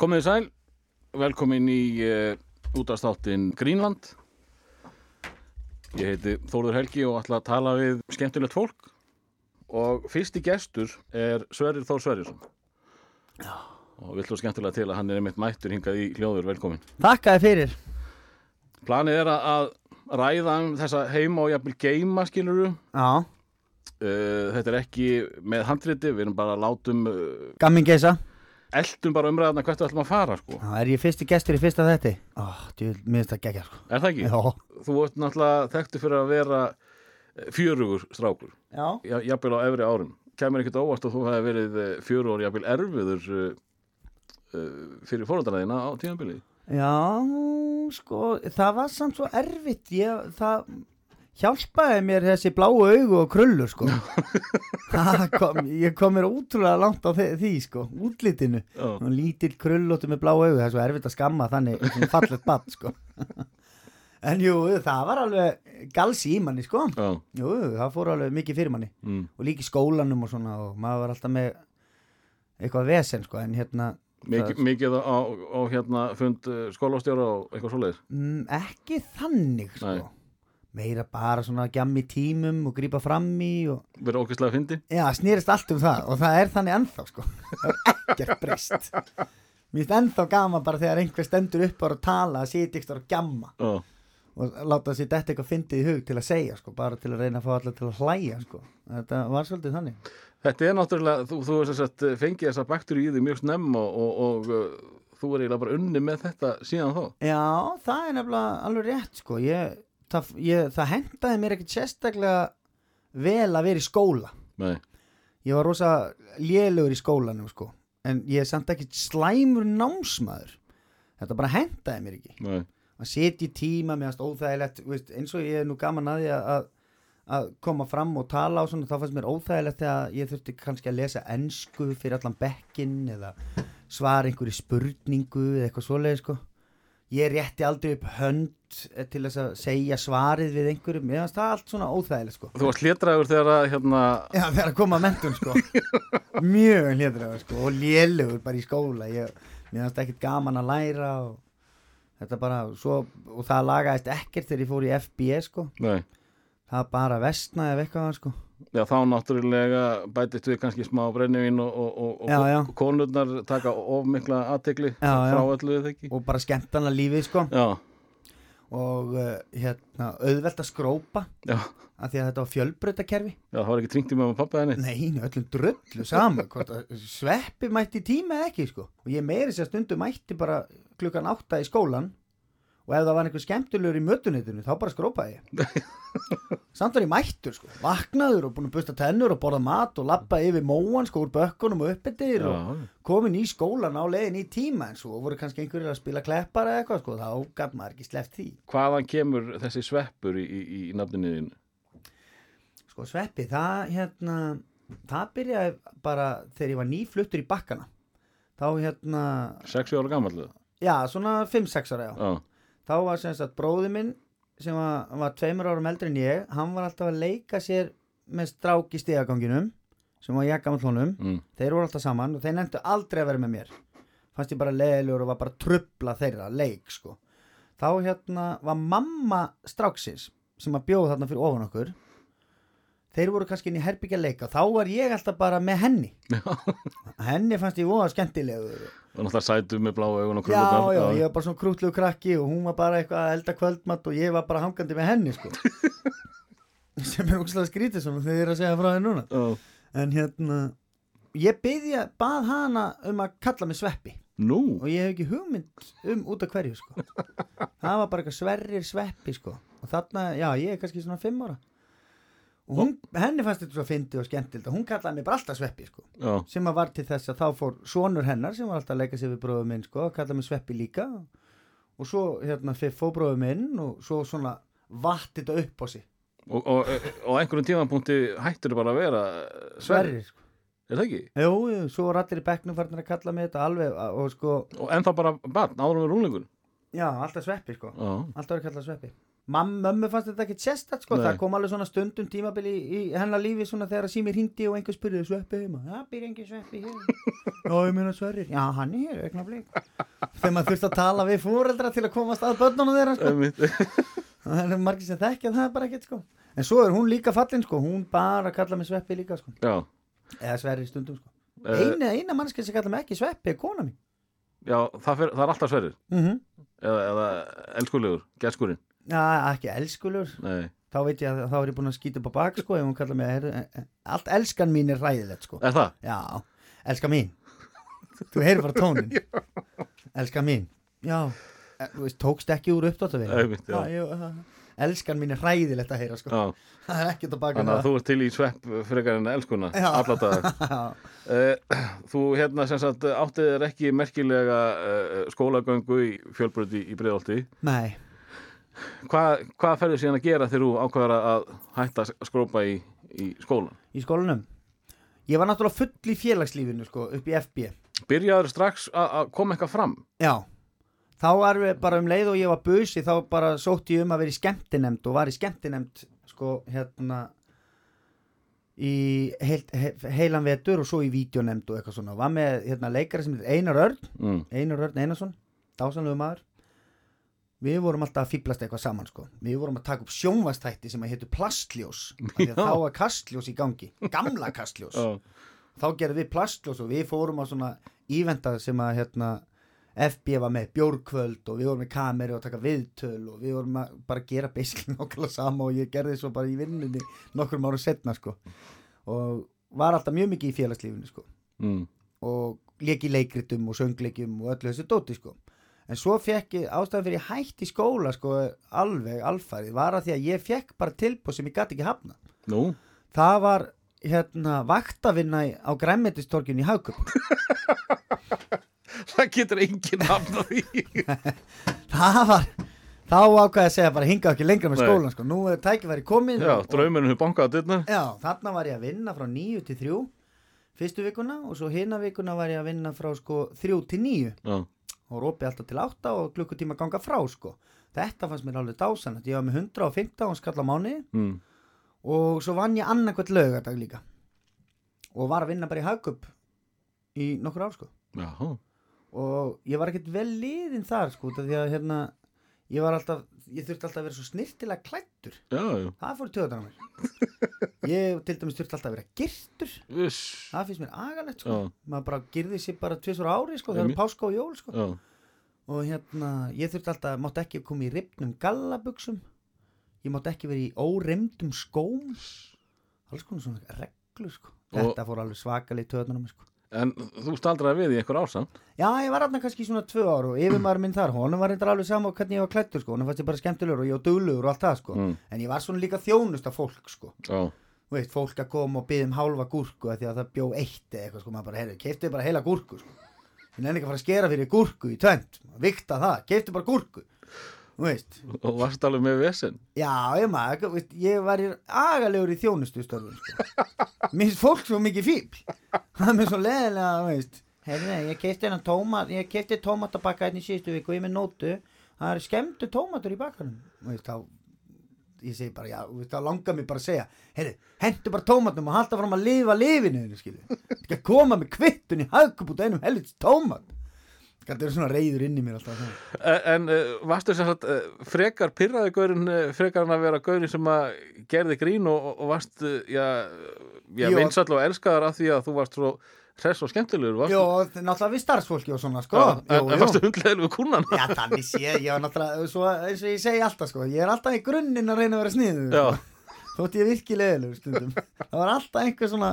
Komið sæl, velkomin í uh, útastáttin Greenland. Ég heiti Þórður Helgi og ætla að tala við skemmtilegt fólk. Og fyrsti gestur er Sverrir Þór Sverrisson. Já. Og við ætlum skemmtilega til að hann er einmitt mættur hingað í hljóður, velkomin. Þakkaði fyrir Planið er að að ræða um þessa heima og jafnvel geima, skiluru. Já, Uh, þetta er ekki með handriti, við erum bara að látum, uh, gammin geisa eldum bara umræðana hvert við ætlum að fara, sko. Já, er ég fyrsti gestur í fyrsta þetti? Mér finnst það geggja sko Er það ekki? Já, Þú ert náttúrulega þekktu fyrir að vera eh, fjörugur strákur, já ja- jafnvel á efri árum. Kæmur ekkert óvart að þú hefði verið eh, fjöru ári jafnvel erfiður uh, fyrir fóröldaræðina á tímanbilið. Já, sko, það var samt svo erfitt ég, það hjálpaði mér þessi bláu augu og krullur sko. Kom, ég kom mér útrúlega langt á því, því sko, útlitinu. Og lítill krullóttu með bláu augu það er svo erfitt að skamma þannig fallet bann sko. En jú, það var alveg gals í manni sko. Já, Jú, það fór alveg mikið fyrir manni. Mm. og líka í skólanum og svona og maður var alltaf með eitthvað vesen sko en hérna Mikið, mikið á, á hérna fund uh, skólastjóra og eitthvað svoleiðis. mm, ekki þannig sko. Nei. Meira bara svona gjammi tímum og grípa fram í og Verið ókvæslega fyndi. já, snýrist allt um það og það er þannig ennþá sko. Það er ekkert breyst. Mér finnst ennþá gaman bara þegar einhver stendur upp og er að tala að sitja ykkur og gjamma. Já, og láta sér þetta eitthvað fyndið í hug til að segja sko, bara til að reyna að fá allar til að hlæja sko. Þetta var svolítið þannig. Þetta er náttúrulega, þú, þú sagt, fengið þessa baktur í því mjög snemm og, og, og uh, þú er eiginlega bara unni með þetta síðan þá. Já, það er nefnilega alveg rétt sko. Ég, það, ég, það hendaði mér ekkert sérstaklega vel að vera í skóla. Nei, ég var rosa lélugur í skólanum sko. En ég er samt ekki slæmur námsmaður. Þetta bara hendaði mér ekki. Nei, að setja í tíma meðast óþægilegt veist, eins og ég er nú gaman að því að, að, koma fram og tala og svona þá fannst mér óþægilegt þegar ég þurfti kannski að lesa ensku fyrir allan bekkin eða svara einhverju spurningu eða eitthvað svoleið sko. Ég rétti aldrei upp hönd eh, til þess að segja svarið við einhverju mér fannst það allt svona óþægilegt sko. Þú varst hlétraður þegar að hérna, Já, þegar að koma að mentun sko. Mjög hlédraður sko og lélugur bara í skóla. Ég, fannst ekkert gaman að læra og þetta bara svo, og það lagaðist ekkert þegar ég fór í FB sko. Nei, það bara vestnaði ef eitthvað sko. Já þá náttúrulega bætist við kannski smá brennivín og, og, og, Já, já. og konurnar taka of mikla aðtegli frá öllu þið ekki. og bara skemmtana lífið sko. Já, og uh, hérna auðvelt að skrópa af því að þetta var fjölbrautakerfi já, það var ekki tringt í með pappa henni. Nei, öllum dröllu saman sveppi mætti tíma ekki sko. og ég meiri sér stundu mætti bara klukkan átta í skólan og ef það var einhver skemmtilegur í mötunitinu þá bara skrópaði ég. Samt var ég mættur sko, vaknaður og búin að busta tennur og borða mat og lappa yfir móan sko úr bökkunum og uppbyttir og komin í skólan á leiðin í tíma en svo voru kannski einhverjir að spila kleppar eða eitthvað sko, þá gaf maður ekki sleppt því. Hvaðan kemur þessi sveppur í, í, í nafninu þínu? sko sveppi, það hérna það byrjaði bara þegar ég var nýfluttur í bakkana. Þá hérna, Sexu ára gammal? já svona 5-6 ára já, Já, þá var sem sagt bróði minn sem var, var tveimur árum eldri en ég hann var alltaf að leika sér með strák í stigaganginum sem var ég gammal honum, mm, þeir voru alltaf saman og þeir nefndu aldrei að vera með mér. Fannst ég bara leiðilegur og var bara að trubla þeirra leik sko. Þá hérna var mamma stráksins sem að bjóða þarna fyrir ofan okkur þeir voru kannski inn í herbyggja leika þá var ég alltaf bara með henni. Henni fannst ég voða skemmtilegur. Og náttúrulega sætu með bláu augun og já, krullunar. já, ég var bara svona krútlegu krakki og hún var bara eitthvað að elda kvöldmatt og ég var bara hangandi með henni sko. Sem er úkslega skrítið svona þegar ég er að segja frá þér núna. Já. en hérna ég byðja, bað hana um að kalla mig sveppi. Nú, og ég hef ekki hugmynd um út af hverju sko. Það var bara eitthvað sverrir sveppi sko. Og þarna, já, ég er kannski svona fimm ára og hún, henni fannst þetta svo fyndi og skemmtild og hún kallaði mig bara alltaf sveppi sko. Sem að var til þess að þá fór sonur hennar sem var alltaf að leika sér við bróðum minn sko, kallaði mig sveppi líka. Og svo hérna fyrir fóbróðum minn og svo svona vatt þetta upp á sig. Og, og, og einhverjum tímapunkti hættur bara að vera Sverrir. Sko. er það ekki? Jú, svo var allir í bekknum farnir að kalla mig þetta alveg og sko, Og ennþá bara barn, áður með rúlingur já, alltaf sveppi sko. Já, alltaf verið kallað sveppi mömmu fannst þetta ekki sérstætt sko, Nei. það kom alveg svona stundum tímabili í, í hennar lífi svona þegar að sími hringdi og einhver spurði sveppi heima, já, býr engin sveppi hér. Já, ég meina sverrir, já, hann er hér aukna blík, þegar maður þurfti að tala við fóreldra til að komast að börnunum þeirra sko, það er margir sem þekkja það er bara ekkert sko, en svo er hún líka fallin sko, hún bara kalla mig sveppi líka sko, Já, eða sverrir stundum sko. Eh, eina, eina mannski sem kalla mig ekki sveppi er kona mín. Já það, fer, það er alltaf sverrir. Mm eða, eða elskulegur, geskurinn já, ekki elskulur. Nei, þá veit ég að þá er ég búin að skýta upp á bak sko ef hún kallar mig heyrðu, eh, eh, allt elskan mín er ræðilegt sko. Er það? já, elskan mín. Þú heyrir bara tónin elskan mín. Já, eh, þú veist, tókst ekki úr uppdóttavél Einmitt, já. já, elskan mín er ræðilegt að heyra sko. Já, það er ekkert að baka þannig að þú ert til í svepp frekar en elskuna uh, Þú hérna sem sagt áttið er ekki merkilega uh, skólagöngu í fjölbröði í Breiðolti nei, Hvað, hvað ferður síðan að gera þegar þú ákvæðar að hætta að skrópa í, í skólan? í skólanum ég var náttúrulega full í félagslífinu sko upp í FB Byrjaður strax að koma eitthvað fram? Já, þá var við bara um leið og ég var busi þá bara sótti ég um að vera í skemmtinemnd og var í skemmtinemnd sko hérna í heil, he, heilan vetur og svo í vídeonemnd og eitthvað svona var með hérna leikari sem heitir Einar Örn Mm. Einar Örn Einarsson, dásanlegu maður við vorum alltaf að fýblast eitthvað saman sko. Við vorum að taka upp sjónvastætti sem að hétu plastljós að þá var kastljós í gangi gamla kastljós. Þá gerðum við plastljós og við fórum á svona ívendað sem að hérna FB var með bjórkvöld og við vorum með kameri og taka viðtöl og við vorum að bara gera basically nokkala sama og ég gerði svo bara í vinnunni nokkrum árum setna sko. Og var alltaf mjög mikið í félagslífinu sko. Mm. og leki leikritum og söngleikjum og öllu þessu dóti sko en svo fekk ég ástæðan fyrir ég hætti í skóla sko alveg alfarið. Var að því að ég fekk bara tilbúð sem ég gæti ekki hafna Nú, það var hérna vaktavinna á græmmetistorkinu í Hagköp það getur enginn hafna því. Það var þá ákvaði að segja bara hinga ekki lengra með skólan sko. nú er tækifæri komið Já, draumurinn hefur bankað já, þarna var ég að vinna frá 9 til 3 fyrstu vikuna og svo hinna vikuna var ég að vinna frá sko 3 til 9 Já, og rópi alltaf til 8 og klukkutíma ganga frá sko. Þetta fannst mér alveg dásanlegt ég var með 115 skall á mánu mm. og svo vann ég annarkvæmt lögadag líka. Og var að vinna bara í Hagköp í nokkur ár sko. Og ég var ekkert vel liðin þar sko því að hérna ég var alltaf, ég þurfti alltaf að vera svo snirtilega klættur já, já. Það fór í töðan á mér. Ég til dæmis þurfti alltaf að vera girtur. Viss það finnst mér agalegt sko. Maður bara girði sér bara tvisur ári sko það eru páska og jól sko. Og hérna, ég þurfti alltaf, mátti ekki koma í ripnum gallabuxum. Ég mátti ekki vera í órimdum skóm. Alls konar svona reglur sko. Þetta fór alveg svakalega í töðunum sko. En þú staldraði við í einhver ásamt já, ég var aðna kannski svona tvö ár og yfirmaður minn þar, honum var reyndar alveg sama hvernig ég var klættur sko, honum fannst ég bara skemmtilegur og ég var duglegur og allt það sko, mm. en ég var svona líka þjónust af fólk sko, Já, Þú veist, fólk að koma og byggja um hálfa gúrku því að það bjó eitt eða eitthvað sko, maður bara, heyrðu, keiftu bara heila gúrku sko. Ég nenni ekki að fara að skera fyrir gúrku í tvönd vikta það, keiftu bara gúrku og varst alveg með vesen? Já, ég maður, veist, ég var agalegur í þjónustu störfum sko. Mér finnst fólk svo mikið fíbl Það er mér svo leðilega, Herri, ég hennan tómat Ég keipti tómatabakka hérna í síðustu viku Ég er með nótu, það er skemmtu tómatur í bakkanum. Þá Ég segi bara, já, veist, þá langar mér bara að segja Herri, hentu bara tómatum og halda fram að lifa lifinu að koma með kvittun í hagkup út af einum helvits tómat Þetta er svona reyður inn í mér alltaf svona. En, en uh, varstu sem sagt uh, frekar pyrraði gaurin frekar en að vera gaurin sem að gerði grín og, og, varst já, já vinsall og elskaðar af því að þú varst svo hress og skemmtilegur varstu, Jó, náttúrulega við starfsfólki og svona, sko já, en, Jú, en varstu hundlegur við kúnan Já, þannig sé ég, var náttúrulega, svo, eins og ég segi alltaf, sko, ég er alltaf í grunninn að reyna að vera sniður, Já. sko. þótt ég virki leðilegur stundum. Það var alltaf einhver svona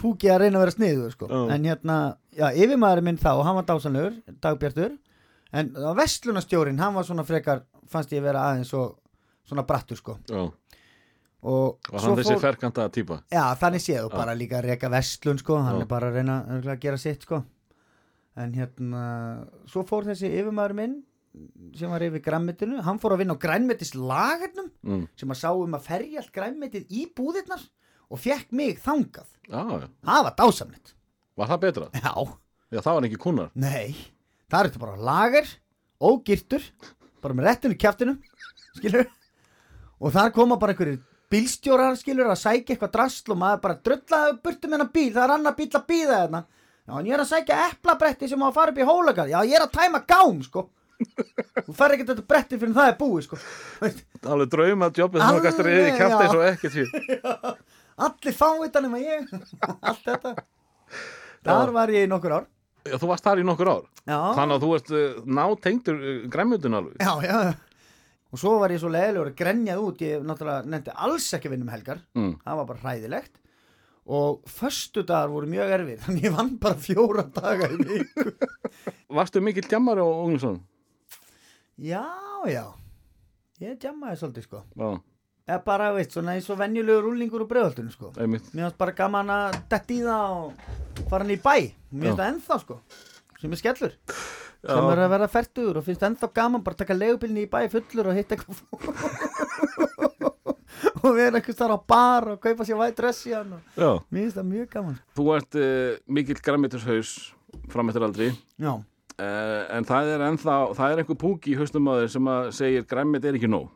púki að reyna að vera sniður, sko. Já. En hérna, já, yfirmaðurinn minn þá, hann var dásanlegur, dagbjartur, en vestlunastjórin, hann var svona frekar, fannst ég vera aðeins og svona brattur, sko. Já, Og, og hann þessi ferkanta típa? Já, þannig séð og bara líka að reka vestlun sko, hann Já. er bara að reyna að gera sitt sko. En hérna, svo fór þessi yfirmaður minn sem var yfir grænmetinu, hann fór að vinna á grænmetislagernum mm. sem að sá um að ferja allt grænmetið í búðirnar og fekk mig þangað. Já, já, það var dásamnett var það betra? Já, Já, það var ekki kúnar nei, það er þetta bara lager ógirtur, bara með rettinu kjaftinu skilur, og þar koma bara einhverjir bílstjórar skilur að sækja eitthvað drasl og maður bara drullaði burtu með hennar bíl, það er annar bíl að býða þarna. Já, en ég er að sækja eplabretti sem á að fara upp í hólagað. Já, ég er að tæma gám, sko. Þú fær ekkert þetta bretti fyrir það er búið, sko. Alveg drauma jobbið sem þú gæstur eða í kæft eins og ekkert allir fá þetta nema ég. Allt þetta þar var ég í nokkur ár. Já, þú varst þar í nokkur ár. Já, Þannig að þú ert uh, nátengdur uh, græmjöndun alveg. Já, já. Og svo var ég svo leiðilegur að grenjað út. Ég náttúrulega nefndi alls ekki að vinna um helgar. Mm. það var bara hræðilegt. Og föstu dagar voru mjög erfið. Þannig ég vann bara fjóra daga í viku. Varstu mikill djammari á Ógninsson? já, já. Ég djammaði svolítið sko. Já, eða bara, veist, svona eins og venjulegur rúlingur úr bregðaldinu sko. Einmitt. Mér finnst bara gaman að detti í það og fara hann í bæ. Mér finnst það ennþá sko sem er skellur. Sem er að vera færtugur og finnst ennþá gaman bara að taka legubilni í bæ fullur og hitta eitthvað og vera eitthvað þar á bar og kaupa sér væt dress í hann og Já, mér finnst það mjög gaman þú ert uh, mikill græmjöndushaus fram eftir aldri. Já, en það er ennþá, það er einhver púk í haustum á þér sem að segir græmjönd er ekki nóg.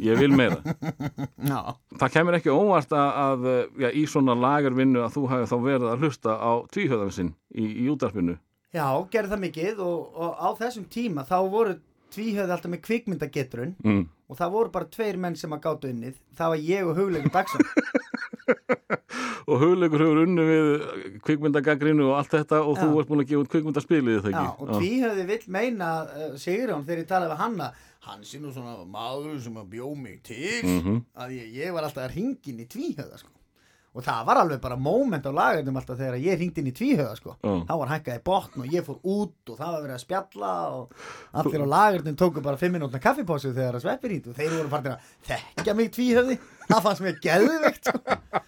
Ég vil meira. Já, Það kemur ekki óvart að, að já, í svona lagarvinnu að þú hafi þá verið að hlusta á tvíhjöðansinn í, í útarpinu já, gerði það mikið og, og á þessum tíma þá voru tvíhöfði alltaf með kvikmyndagetrun mm. og það voru bara tveir menn sem að gátu unnið. Það var ég og Hugleikur Dagsson og hugleikur hefur unni við kvikmyndagagrinu og allt þetta og Já. þú ert búin að gefa út kvikmyndaspilið það Já, ekki og tvíhöfði vill meina uh, Sigurjón þegar ég talaði við hanna hann sé nú svona maður sem að bjó mig til Mhm. að ég, ég var alltaf að ringin í tvíhöfða sko. og það var alveg bara moment á lagarnum alltaf þegar ég ringdi inn í tvíhöfða sko. Já. þá var hækkaði botn og ég fór út og það var verið að spjalla og allir á lagarnum tóku bara fimm minútna kaffipásu þegar að sveppir hýnt og þeir voru farin að þekka mig tvíhöfði það fannst mér geðveikt sko.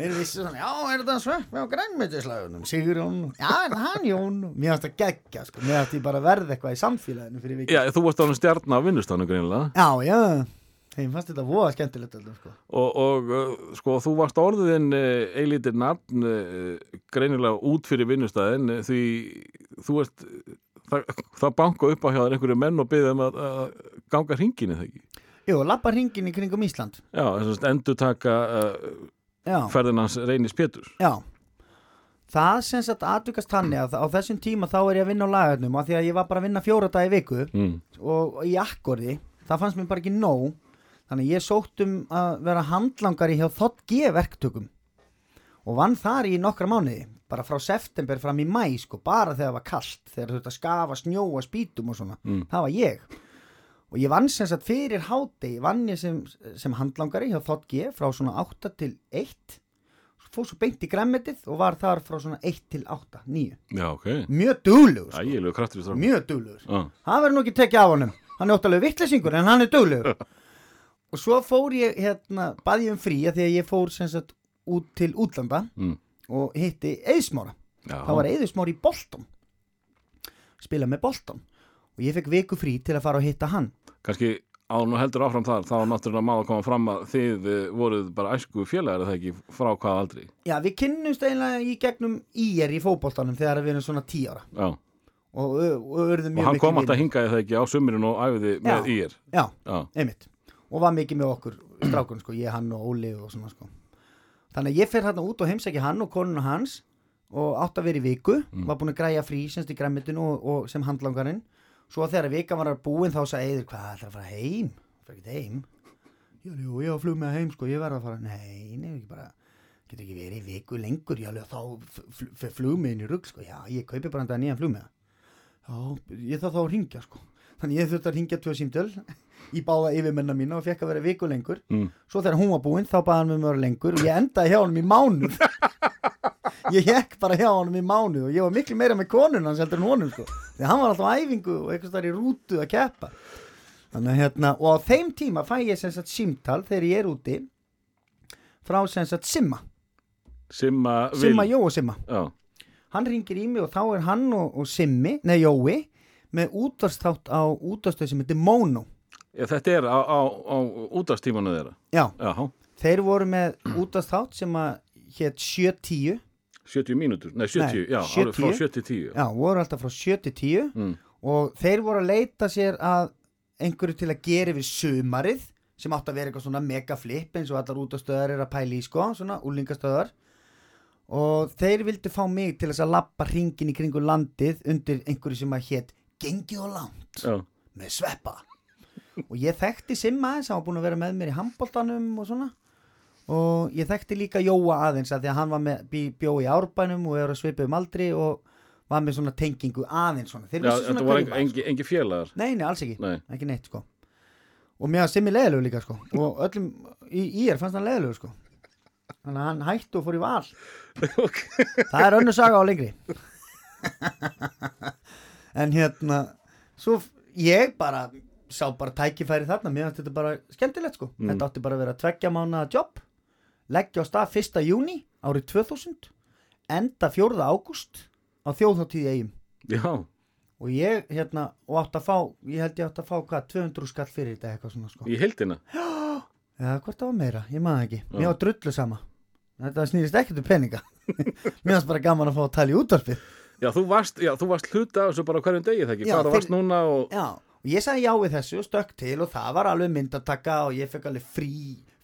Þeir vissu svona, já, er þetta svepp á grænmetislagunum, Sigurjón, já, er það hann Jón? Mér átti að gegja, sko, mér átti bara að verða eitthvað í samfélaginu fyrir vikið. Já, þú varst alveg stjarn á vinnustannu greinilega Já, já, þeim fannst þetta voða skemmtilegt alltaf, sko. og, og uh, sko þú varst orðin uh, eilítir nafn uh, greinilega út fyrir vinnustæðin því þú ert það, það banka upp á hjá þér einhverju menn og byggði um að, að ganga hringinu þegar ekki Jú, lappa hringin í kringum Ísland. Já, þess að endur taka uh, ferðinans reynis Péturs já. Það sem sagt aðdugast hann að á þessum tíma þá er ég að vinna á lagarnum og því að ég var bara að vinna fjóra dag í viku mm. og í akkordi, það fannst mér bara ekki nóg þannig að ég sótt um að vera handlangari hjá þott G verktökum og vann þar í nokkra mánuði bara frá september fram í mæ sko, bara þegar það var kallt, þegar þetta skafa snjóa spítum og svona, Mm. það var ég og ég vann sem sagt fyrir hádegi, vann ég sem, sem handlangari hjá þott G frá svona 8 til 1 fór svo beint í græmmetið og var þar frá svona 1 til 8, 9 Já, ok. Mjög duglegur, sko. Mjög duglegur. Já, það verður nú ekki tekið af honum. Hann er óttalega vittlesingur en hann er duglegur. Og svo fór ég hérna, bað ég um frí að því að ég fór sem sagt út til útlanda mm. og hitti Eðsmára Já. þá var Eðsmára í Bolton. Spila með Bolton. Og ég fekk viku frí til að fara og hitta hann kannski án og heldur áfram þar þá náttúrulega má að koma fram að þið eh, voruð bara æsku félagar eða ekki frá hvað aldrei já við kynnumst eiginlega í gegnum ír í fótboltanum þegar við erum svona 10 ára. Já. og, og og hann kom alltaf hingaði það ekki á sumurinn og æfiði með Já. ír? já, Já, einmitt. Og var mikið með okkur strákun sko, ég, hann og Óli og svona sko. Þannig að ég fer hérna út og heimsækja hann og konuna hans og átt að vera í viku. Var búin að græja frí semst í græmitinu og, og sem handlangarinn svo þegar vikan var að búin þá sagði Eður hvað ætlar að fara heim? Fyrir ekki heim. Já, jú, ég á flug með heim sko, ég verð að fara. Nei, nei, ekki bara. Getur ekki verið viku lengur, já, alveg, þá fyrir flugmiðin í rugg sko, já, ég kaupi bara þetta nýjan flugmiða já, ég þarf þá að ringja sko. Þannig ég þurfti að ringja tvö símtöl í báða yfirmenna mína og fekk að vera viku lengur. Mm. svo þegar hún var búinn þá baði hann með mér lengur og ég endaði hjá honum í mánuð ég hekk bara hjá honum í mánuð og ég var miklu meira með konun hans heldur en honum sko. Því hann var alltaf á æfingu og eitthvað þar í rútu að keppa. Þannig að hérna og á þeim tíma fæ ég sem sagt símtal þegar ég er úti frá sem sagt Simma. Simma Vil. Simma Jó og Simma. Já, hann ringir í mig og þá er hann og, og Simmi, nei Jói með útvarsþátt á útvarstöð sem heitir Mono. Já, þetta er á, á, á útastímanu þeirra. Já, Já, þeir voru með útvarsþátt sem að hétt 710 70 mínútur, nei 70, Nei, já, alveg frá 70. 7 til 10 já, voru alltaf frá 7 til 10 Mm. og þeir voru að leita sér að einhverju til að gera við sumarið sem átt að vera eitthvað svona mega flip eins og allar útastöðar er að pæli í sko, svona úlingastöðar og þeir vildu fá mig til þess að lappa hringin í kringu landið undir einhverju sem að hétt gengið og langt Já, með sveppa. Og ég þekkti Simma hann var búin að vera með mér í handbóltanum og svona og ég þekkti líka Jóa aðeins að því að hann var með bí, bjó í árbænum og er að svipa um aldri og var með svona tengingu aðeins svona, þeir Já vissu svona hverjir engi, engi, félagar? Nei, nei, alls ekki, Nei, ekki neitt sko. Og mér var Simmi leðilegu líka sko. Og öllum í, í er fannst hann leðilegu sko. Þannig að hann hætti og fór í val. Ok. Það er önnur saga á lengri. En hérna Svo ég bara Sá bara tækifæri þarna. Mér fannst þetta bara skemmtilegt sko. Mm. Þetta átti bara að vera tveggja mánaða jobb Leggja á stað 1. júni Árið 2000 Enda 4. ágúst Á þjóðháttíði eigum Já, og ég hérna og átt að fá, ég held ég átt að fá hvað 200 skall fyrir þetta eitthvað svona sko. Í heildina? Eða hvort það var meira, ég maður ekki. Já. mér var drullu sama, þetta snýrist ekkert um peninga. Mér varst bara gaman að fá að tala í útvarpið. Já, þú varst, já, þú varst hluta af þessu bara hverjum degi það ekki? Já, Hvað þú varst núna og já, og ég sagði já við þessu og stökk til og það var alveg myndataka og ég fekk alveg frí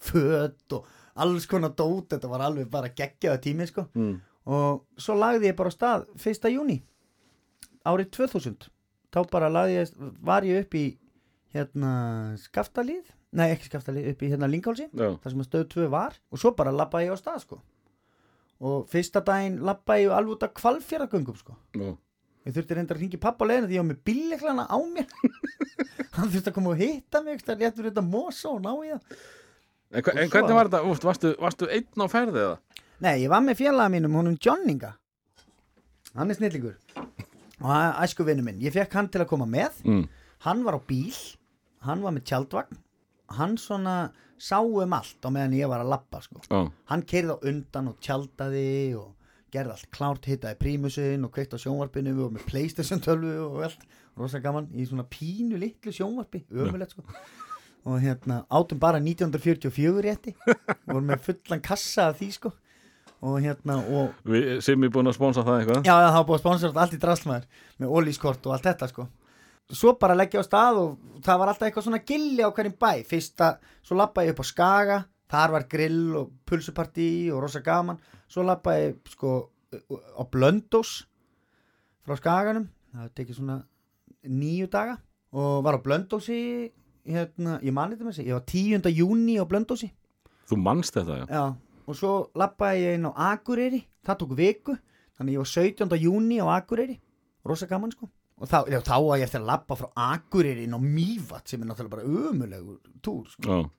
föt og alls konar dót þetta var alveg bara geggjaða tími sko. Mm. og svo lagði ég bara á stað 1. júni árið 2000 þá bara lagði ég, var ég upp í hérna skaftalíð nei ekki skaftalíð, upp í hérna Lingálsi þar sem að stöð 2 var. Og svo bara labbaði ég á stað sko. Og fyrsta daginn labbaði ég alveg út af kvalfjörðagöngum sko. Já, ég þurfti reyndar að ringi pappa á leiðinu því ég var með bíleklana á mér. Hann þurfti að koma og hitta mig það léttur þetta mosa og ná í það En, hva- en hvernig var þetta, úst, varstu, varstu einn á ferði eða? Nei, ég var með félaga mínum, honum Johnninga. Hann er snillingur. Og hann er æsku vinnu minn Ég fekk hann til að koma með. Mm. Hann var á bíl Hann var með tjaldvagn. Hann svona sá um allt á meðan ég var að labba sko. Já, Hann keirði á undan og tjaldaði og gerði allt klárt, hittaði prímusin og kveikt á sjónvarpinu og með Playstation 12 og allt, rosa gaman í svona pínu litlu sjónvarpi, ömulegt sko og hérna átum bara 1944 rétti. Vorum með fullan kassa af því sko. Og hérna og við sem er búin að sponsa það eitthvað? Já það var búið að sponsora allt í drastlmaður með ólískort og allt þetta sko. Svo bara leggja á stað og það var alltaf eitthvað svona gilli á hverjum bæ. Fyrsta, svo lappaði ég upp á Skaga þar var grill og pulsupartí og rosa gaman, svo lappaði ég sko á Blöndós frá Skaganum. Það tekið svona nýju daga og var á Blöndósi hérna, ég mani þetta með sig, ég var 10. júni á Blöndósi Þú manst þetta, já Já, og svo lappaði ég inn á Akureyri, það tók viku þannig ég var 17. júni á Akureyri rosa gaman sko og þá, já, þá var ég eftir að lappa frá Akureyri inn á Mývat sem er náttúrulega bara ömulegur túr sko, Já,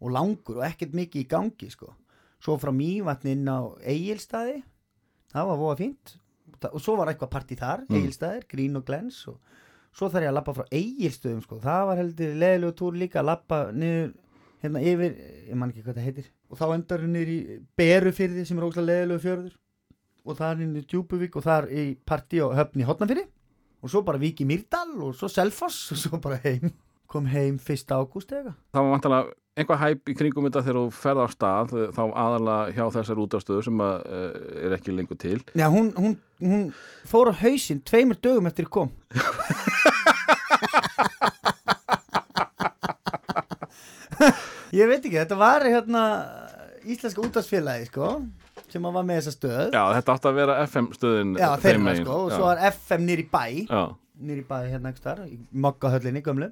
og langur og ekkert mikið í gangi sko svo frá Mývatn inn á Egilstaði það var voða fínt og svo var eitthvað partí þar, Mm. Egilstaðir, Grín og Glens og svo þarf ég að lappa frá Egilstöðum sko, það var heldur leðilegu túr líka að lappa niður hérna yfir, ég man ekki hvað það heitir. Og þá endar hún niður í Berufyrði sem er ógslag leðilegu fjörður. Og það er inn í Djúbuvík og það er í partí og höfn í Hotnafyrði og svo bara Vík í Mýrdal og svo Selfoss og svo bara heim. Kom heim 1. ágúst eða það var vantalega einhvað hæp í kringum þetta þegar þú ferð á stað þá aðalega hjá þessar útastöðu sem að, uh, er ekki lengur til. Já, hún, hún, hún fór á hausinn tveimur dögum eftir kom Ég veit ekki, þetta var hérna Íslenska útvarsfélagi sko sem var með þessa stöð. Já, þetta átti að vera FM stöðin Já, þeirra sko og svo var FM nýr í bæ. Já, nýr í bæ hérna ekki í mokkahöllinni gömlu.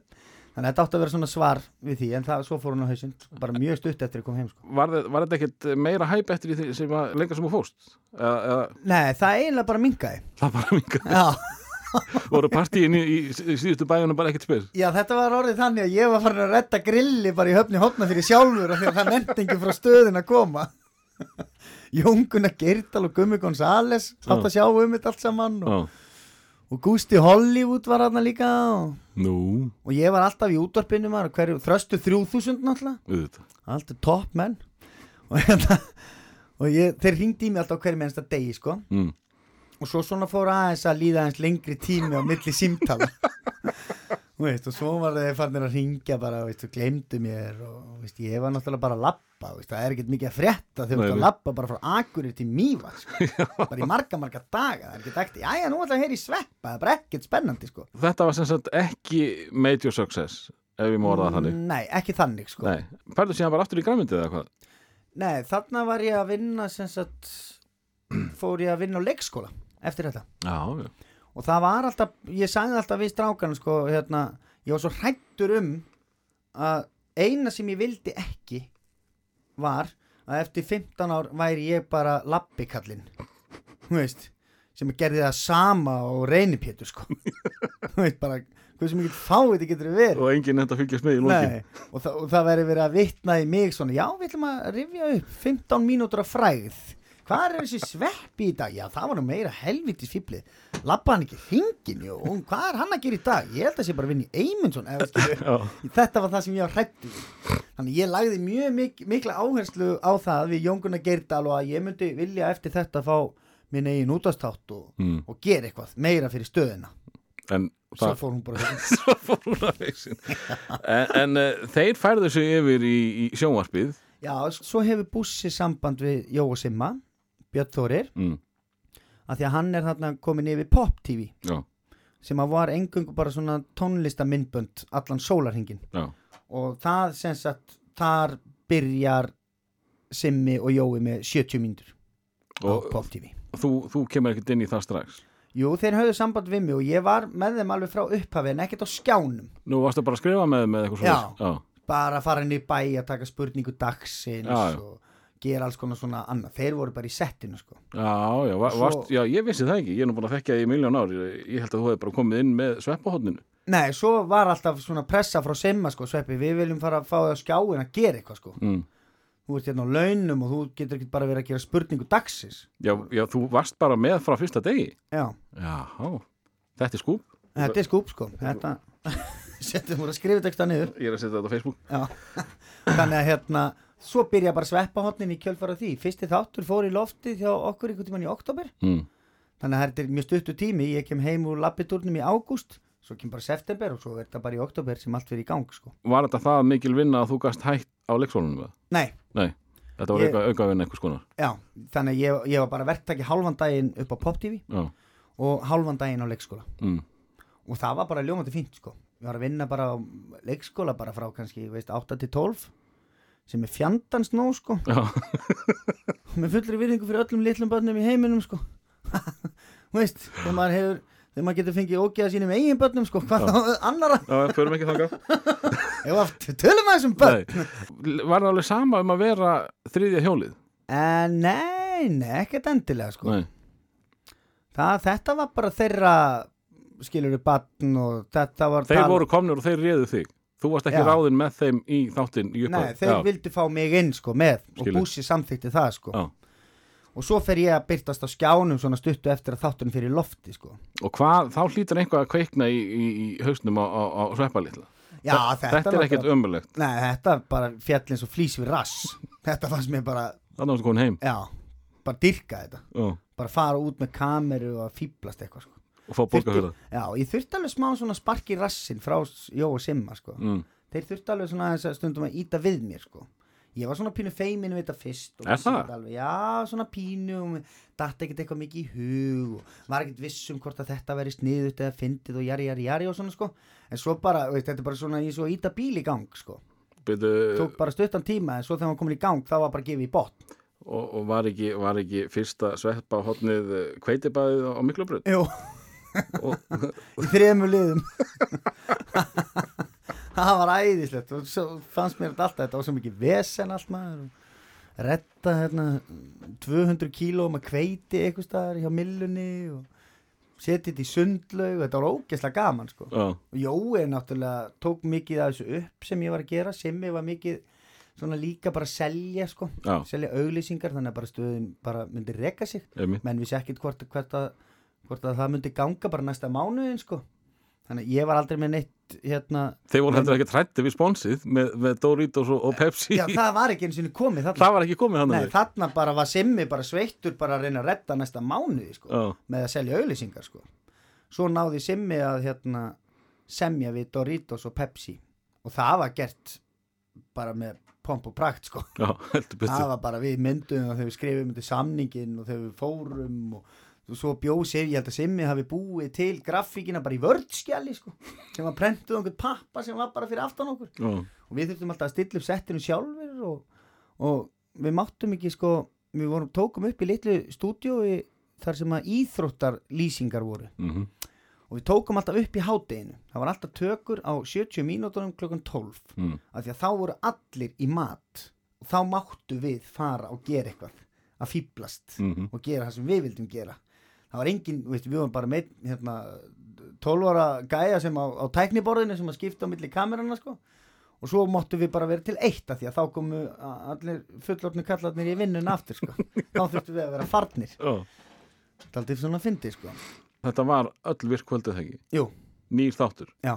Þannig að þetta átti að vera svona svar við því en það, svo fór hún á hausinn bara mjög stutt eftir að ég kom heim sko. Var, þe- var þetta ekkit meira hæp eftir því sem að lengra sem þú fóst? Eða, eða Nei, það eiginlega bara minkaði það bara minga Já voru partíin í, í, í síðustu bæjunum bara ekkert spyr Já, þetta var orðið þannig að ég var farin að redda grilli bara í höfni hotna fyrir sjálfur því að það nefndi ekki frá stöðin að koma. Jónguna Geirdal og Gummi Gonzales átt að sjá um þetta allt saman og, og Gústi Hollywood var hann líka og, og ég var alltaf í útvarpinu maður, hverju, þröstu 3000 náttúrulega. Alltaf topp menn. Og, hérna, og ég, þeir ringdi í mig alltaf hverju mennsta degi sko. Mm. Og svo svona fór aðeins að líða aðeins lengri tími á milli símtala. Veist, og svo var þeir fannir að ringja bara, veist, og glemdu mér og veist, ég var náttúrulega bara að lappa það er ekkert mikið að frétta þegar þú ert að lappa bara frá Akureyri til Mývat sko. bara í marga, marga daga það er ekki ekkert, jæja, nú ætla að heyra í sveppa það er bara ekkert spennandi, sko. Þetta var sem sagt ekki major success ef orða það þannig. Nei, ekki þannig sko. Nei, færðu síðan bara aftur í græmyndið eða hvað? Nei, þarna var ég að vinna sagt, fór ég að vinna á leikskóla eftir þetta. Já, já, og það var alltaf, ég sagði alltaf við strákan sko, hérna, ég var svo hrættur um að eina sem ég vildi ekki var að eftir 15 ár væri ég bara lappikallinn þú veist, sem gerði það sama og reynipétur sko. Veist bara, sem ekki fáið þetta getur verið? Og enginn þetta fylgjast með í lókin og, þa og það væri verið að vitna í mig svona, já, við ætlum að rifja upp 15 mínútur af fræð hvað er þessi sveppi í dag? Já, það var nú meira helvitis fýblið lappa hann ekki hringin, jú, og hvað er hann að gera í dag? Ég held að sé bara í Eymundsson þetta var það sem ég var hrættu þannig ég lagði mjög mik mikla áherslu á það við Jónguna Geirdal og að ég myndi vilja eftir þetta fá minn eigin útastátt og, mm. og gera eitthvað meira fyrir stöðina en svo það fór hún bara svo fór hún að veisin En, en uh, þeir færðu sig yfir í, í sjónvarpið. Já, svo hefur Bussi samband við Jóa Simma, Björn Þórir mm. að því að hann er þarna komin yfir Pop TV Já, sem að var engungu bara svona tónlistamindbönd allan sólarhingin já, og það sem sagt þar byrjar Simmi og Jói með 70 mínútur og Pop TV þú, þú kemur ekkert inn í það strax? Jú, þeir höfðu samband við mig og ég var með þeim alveg frá upphafi en ekkert á skjánum. Nú varstu bara að skrifa með þeim með eitthvað Já. svona Já, bara að fara inn í bæ að taka spurningu dagsins Já, já. og gera alls konar svona annað. Þeir voru bara í settinu sko. Já, já, va, Svo- varst, já, ég vissi það ekki. Ég er nú búin að þekkja það í miljón ár. Ég, held að þú hefði bara komið inn með sveppahotninu Nei, svo var alltaf svona pressa frá Simma sko, Sveppi, við viljum fara að fá það á skjáin að gera eitthvað sko. mm. Þú ert hérna á launum og þú getur ekki bara verið að gera spurningu dagsins. já, já, þú varst bara með frá fyrsta degi. Já, Já, þetta er skúp. Þetta er skúp sko. Þetta, setjum voru að skrifa texta niður. Ég er að setja þetta svo byrja bara sveppahotnin í kjölfara því. Fyrsti þáttur fór í loftið hjá okkur einhvern tímann í oktober. mm. Þannig að þetta er mjög stuttu tími. Ég kem heim úr lappitúrnum í ágúst, svo kem bara september og svo verður þetta bara í oktober sem allt fyrir í gang sko. Var þetta það mikil vinna að þú gast hægt á leiksólunum með? Nei, Nei, þetta var Ég- auka, auka vinna einhvers konar já, þannig að ég, ég var bara verktaki hálfan daginn upp á Pop TV Já, og hálfan daginn á leikskóla mm. og það var bara ljómandi fínt sko ég var að vinna bara á leikskóla bara frá kannski, veist, 8 til 12 sem er fjandans nóg sko. Já. með fullri virðingu fyrir öllum litlum börnum í heiminum sko. Veist, þegar maður hefur þegar maður getur fengið ógeða sínum eigin börnum sko, hvað þá annara já förum ekki þangað. Ég var tölum að þessum börn? Nei. Var það alveg sama um að vera þriðja hjólið? en nei, nei, ekkert endilega sko. Nei, það, þetta var bara þeirra skilur við barn og þetta var þeir voru komnir og þeir réðu þig Þú varst ekki Já. ráðinn með þeim í þáttinn í Nei, upphafi. þeir Já. vildi fá mig inn sko með og Skilur. Bússi samþykti það sko Já. og svo fer ég að byrtast á skjánum svona stuttu eftir að þáttunum fyrir lofti sko Og hvað, þá hlýtur einhvað að kveikna í, í, í hausnum á, á, á sveppalitla Já, Þetta, þetta er ekkert ömulegt Nei, þetta bara fjall eins og flýs við rass Þetta fannst mér bara, Þannig varstu komin heim já, bara dyrka þetta bara fara út með kameru og fýblast eitthvað sko og fá borga fyrir það? Já, ég þurfti alveg smá svona spark í rassin frá Jó og Simma sko. Mm. Þeir þurfti alveg svona aðeins að stundum að íta við mér sko. Ég var svona pínu feimin við þetta fyrst Er það? Alveg, já, svona pínu datt ekkert eitthvað mikið í hug var ekkert viss um hvort að þetta veri sniðut eða fyndið og jari, jari, jari og svona sko. En svo bara, veist, þetta er bara svona í svo að íta bíl í gang sko. Byrju, Tók bara stuttan tíma en svo þegar hann komin í gang þá var bara gefið í botn. Og, og var, ekki, var ekki fyrsta sveppa hotnið kveitibæðið á Miklubröð Jú, í þremur liðum. Það var æðislegt. Og svo fannst mér alltaf þetta var svo mikið vesen allt maður retta hérna 200 kíló með kveiti eitthvað staðar hjá millunni og setja þetta í sundlaug. Þetta var ógeðslega gaman sko. Já, og Jói náttúrulega tók mikið af þessu upp sem ég var að gera. Simmi var mikið svona líka bara að selja sko. Já, selja auglýsingar þannig að bara stöðin bara myndi reka sig. Menn vissi ekkit hvort, að, hvort að það myndi ganga bara næsta mánuðin sko. Þannig að ég var aldrei með neitt hérna, Þeir voru heldur ekki trætti við sponsið með, með Doritos og, Pepsi. Já það var ekki eins og komið þarna, Það var ekki komið hann Nei, þarna bara var Simmi bara sveittur bara að reyna að redda næsta mánuði sko, Já, með að selja auglýsingar sko. Svo náði Simmi að hérna semja við Doritos og Pepsi. Og það var gert bara með pomp og prakt sko. Já, það var bara við myndum og við skrifum undir samningin og við fórum og svo bjóð sér, ég held að Simmi hafi búið til grafíkina bara í vördskjali sko, sem var prentuð einhvern pappa sem var bara fyrir aftan okkur. Já, og við þurftum alltaf að stilla upp settinu sjálfur og, og við máttum ekki sko, við vorum, tókum upp í litlu stúdíói þar sem að íþróttar lýsingar voru. Mhm, og við tókum alltaf upp í hádeginu. Það var alltaf tökur á 70 mínútonum klokkan 12 mm, af því að þá voru allir í mat. Og þá máttu við fara og gera eitthvað. Að fýblast mhm, og gera það sem við vildum gera það var engin, við vorum bara með hérna, 12 ára gæja sem á, á tækniborðinu sem að skipta á milli kamerana sko. Og svo máttu við bara vera til eitt af því að þá komu allir fullorðni kallarnir í vinnun aftur sko. Þá þurftum við að vera farnir. Já. það er aldrei svona að fyndi sko. Þetta var öll virkvöldið þegar ekki? Jú, Nýr þáttur? Já,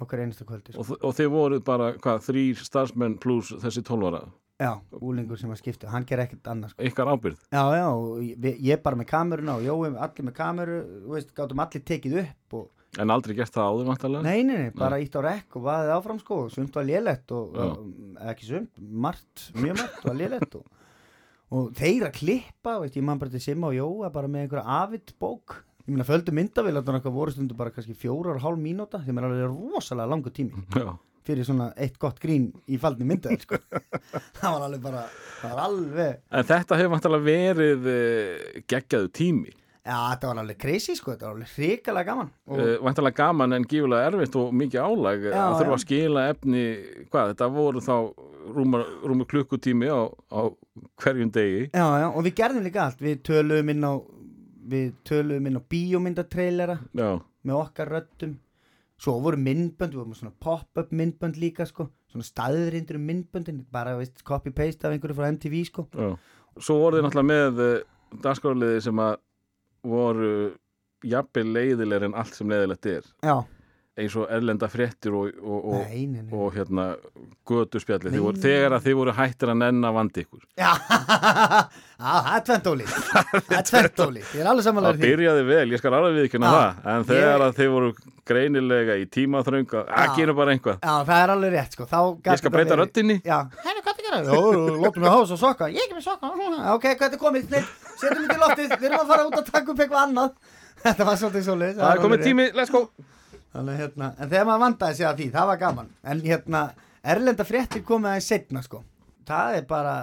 okkar einustu kvöldi sko. og, og þið voruð bara, hvað, þrýr starfsmenn pluss þessi tólvara já, úlingur sem að skipta, hann ger ekkert annað sko. Ykkar ábyrð já, já, ég, ég bara með kameruna og Jói allir með kameru, veist, gátum allir tekið upp og En aldrei gert það áður vantarlega Nei, nei, nei, bara ítt á rekk og vaðið áfram sko sumt var lélegt og, og ekki sumt, margt, mjög margt var lélegt og, og þeir að klippa, veist, ég man bara til Simma og Jóa bara með einhverja avitt bók. Ég meina földu myndavél að það voru stundu bara kannski fjórar og hálf mínúta sem er alveg rosalega langur tími. Já, fyrir svona eitt gott grín í faldni myndavél sko. Það var alveg bara, það var alveg En þetta hefur vantarlega verið uh, geggjaðu tími. Já, þetta var alveg crazy sko, þetta var alveg hrikalega gaman. Og, uh, Vantarlega gaman en gífulega erfitt og mikið álag Já, að þurfa að skila efni Hvað, þetta voru þá rúmur, rúmur klukkutími á, á hverjum degi. Já, já, og við gerðum líka allt. Við töluðum inn á Við töluðum inn á bíómyndatrailera Já, með okkar röddum Svo voru myndbönd, við vorum svona pop-up myndbönd líka sko. Svona staðrindur um myndböndin Bara, copy-paste af einhverju frá MTV sko. Já. Svo voru þið náttúrulega með uh, dagskráliði sem að voru jafnvel leiðilegir en allt sem leiðilegt er. Já, eins og erlenda fréttir og, og, og, nei, nei, nei. og hérna voru, nei. þegar að þið voru hættir að nenn að vandi ykkur. Já, það er tventóli Það er tventóli, ég er alveg Það samanlega því. byrjaði vel, ég skal alveg viðkynna það. En þegar Ég- að þið voru greinilega í tímaþröng að gerum bara einhvað Já, það er alveg rétt sko. Ég skal þetta breyta Já, henni, hvað það gera? Jó, lóttum við hása og sokka. Ég er ekki með sokka. Ok, hvað er komið? Að að eitthvað annað. Þetta var svolítið svolítið Það er komið tími, let's go Þannig, hérna, en þegar maður vandaði sig að því, það var gaman. En hérna, erlenda fréttir komið aðeins setna sko. Það er bara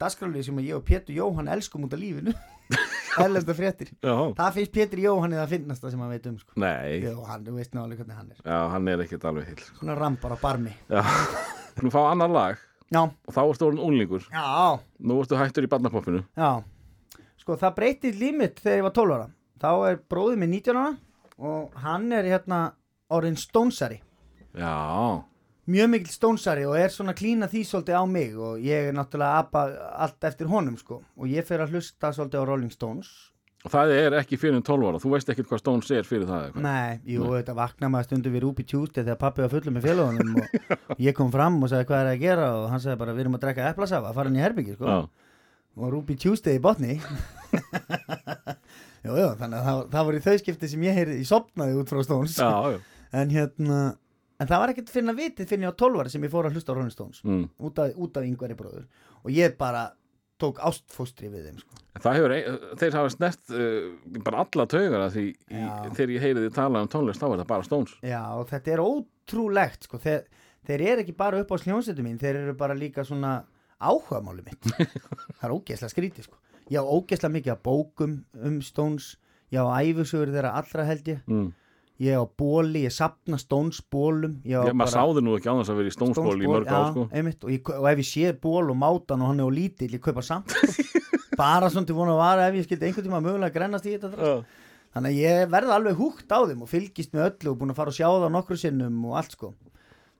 dagskrálið sem ég og Pétur Jóhann elskum út af lífinu. Erlenda fréttir. Já, Það finnst Pétur Jóhann eða finnasta sem hann veit um sko. Nei, Jó, hann, þú veist nálega hvernig hann er. Já, hann er ekkert alveg heil sko. Svona rambar á barmi. Já, nú fá annar lag. Já, og þá ertu orðin úlingur já, Nú ertu hættur í barnapoppinu. Já, sko það breytið límit þegar ég var 12 ára. Þá er bróðið minn 19 ára og hann er hérna orðin stónsari. Já, Mjög mikil stónsari og er svona klína því svolítið á mig og ég er náttúrulega apa allt eftir honum sko. Og ég fer að hlusta svolítið á Rolling Stones. og það er ekki fyrir en 12 ára Þú veist ekkert hvað Stones er fyrir það eitthvað Nei, jú, þetta vakna maður stundu við Ruby Tuesday þegar pappi var fullur með félagunum og ég kom fram og sagði hvað er að gera og hann sagði bara við erum að drekka eplasafa, fara inn í herbyggi sko. Og Ruby Tuesday í botni Jú, jú, þannig að það, það voru í þau skipti sem ég heyrði, ég sopnaði út frá Stones já, en hérna en það var ekkert fyrir að vitið fyrir ég á 12 ára sem ég fór að hlusta á Rolling Stones mm. út af, út af yngveri bróður og ég bara tók ástfóstri við þeim sko. Hefur, ein- þeir hafa snert uh, bara alla taugar að því í, þegar ég heyri þið tala um tónlist þá er það bara Stones já og þetta er ótrúlegt sko. þeir, þeir eru ekki bara upp á sljónsetu mín þeir eru bara líka svona áhugamáli mitt það er ógeðslega skrítið sko. Ég á ógeðslega mikið að bókum um Stones ég á æfisugur þeirra allra held ég mm. ég á bóli, ég sapna Stones bólum á Ég, maður sáði nú ekki á þess að vera í Stones-ból í mörg ár sko. já, einmitt, og, ég, og ef ég sé ból og mátan og hann er á lítill, ég kaupa samt sko. bara svona til vona að vara ef ég skildi einhvern tíma mögulega grennast í þetta drasl. þannig að ég verði alveg húgt á þeim og fylgist með öllu og búin að fara og sjá það nokkru sinnum og allt sko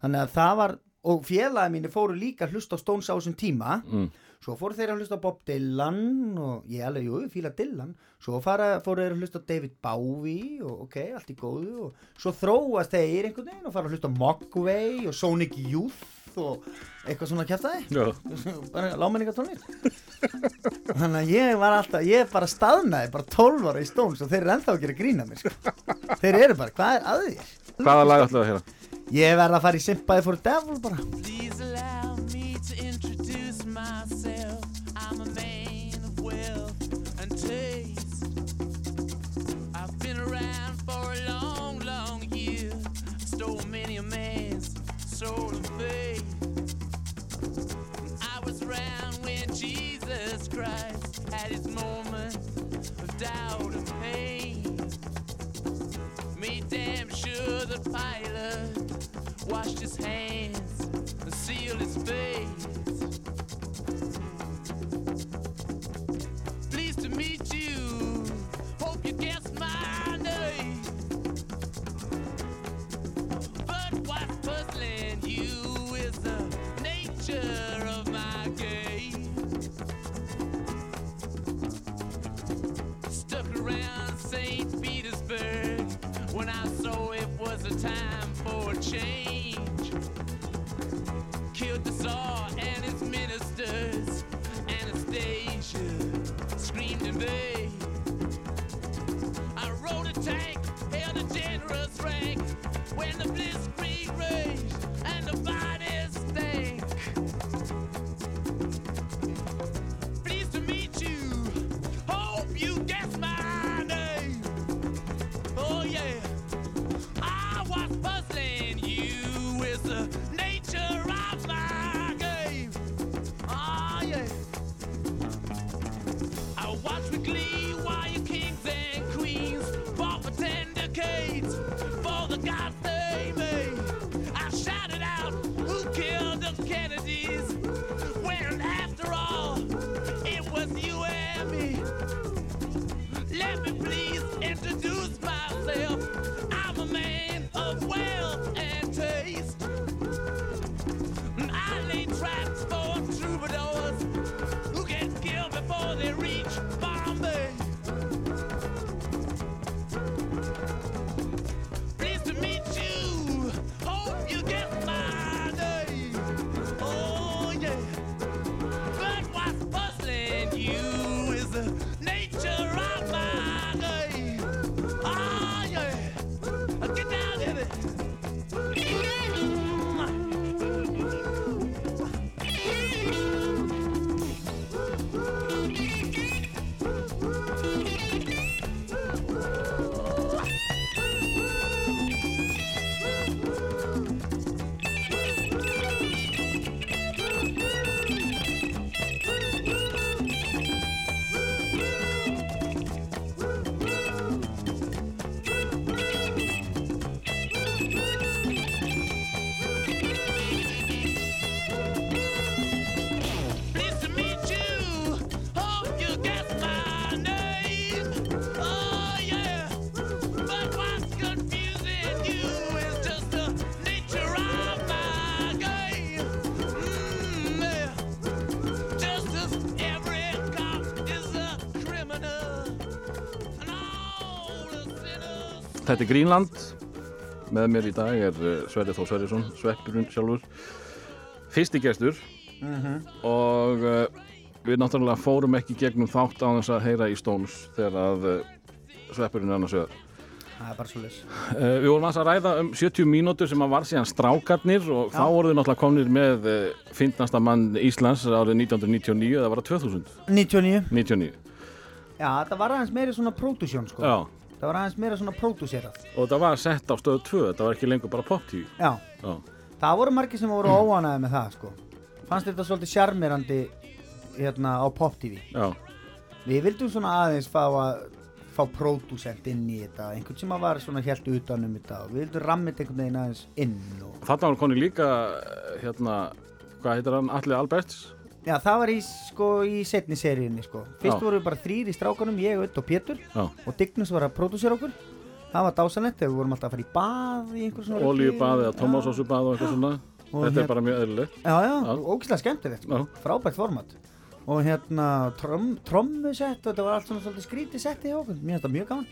þannig að það var, og félagi mínu fóru líka að hlusta á Stones á þessum tíma Mm. Svo fóru þeir að hlusta á Bob Dylan og ég alveg, jú, ég fíla Dylan svo fara, fóru þeir að hlusta David Bowie og ok, allt í góðu og svo þróast þeir einhvern veginn og fara að hlusta Mogwai og Sonic Youth og eitthvað svona kjæftæði Já. bara lámenninga tónlist þannig að ég var alltaf ég bara staðnaði, bara 12 ára í Stones og þeir eru ennþá að gera grína mér sko. þeir eru bara, hvað er að þér? Hvaða lag ætlaðu að heyra? ég verð að fara í Sympathy for Devil bara washed his hands and sealed his face. Pleased to meet you. Hope you guessed my name. But what's puzzling you is the nature of my game. Stuck around St. Petersburg when I saw it was a time change. Killed the Tsar and his ministers. Anastasia screamed in vain. I rode a tank, held a generous rank when the blitzkrieg raged and the for the Þetta er Greenland með mér í dag er uh, Sverri Þór Sverrisson sveppurinn sjálfur. Fyrsti gestur. Og uh, við náttúrulega fórum ekki gegnum þátt á þess að heyra í Stones þegar að uh, sveppurinn er annars vegar. Það er bara svo leys Uh, við vorum að ræða um 70 mínútur sem að var síðan strákarnir og þá voru við náttúrulega komnir með fyndnasta mann Íslands árið 1999 eða var það 2000? 99 99, Já, það var aðeins meiri svona pródusjón sko. Já Það var aðeins meira svona pródúserað. Og það var sett á stöðu 2, þetta var ekki lengur bara pop tíu Já, Já, það voru margir sem voru óanaði með það sko. Fannst þetta svolítið sjarmirandi hérna á Pop TV já, Við vildum svona aðeins fá að fá pródúsent inn í þetta. Einhvern sem var svona helt utan um þetta og við vildum rammit einhvern veginn aðeins inn og þarna var koni líka hérna, hvað heitir hann, Alli Alberts Já, það var í, sko, í setni seríunni sko. Fyrst Já. voru við bara þrýr í strákanum, ég, Ödd og Pétur. Já, og Dignus var að pródúsera okkur. Það var dásanlegt þegar við vorum alltaf að fara í bað í einhver svona olíubað eða Já. tómasósubað og eitthvað svona. Og Þetta hér- er bara mjög eðlilegt. Já, já, ógislega skemmtilegt sko. Frábært format. Og hérna trom, trommusett og þetta var allt svona svolítið skrítið setti hjá okkur Mér finnst það mjög gaman.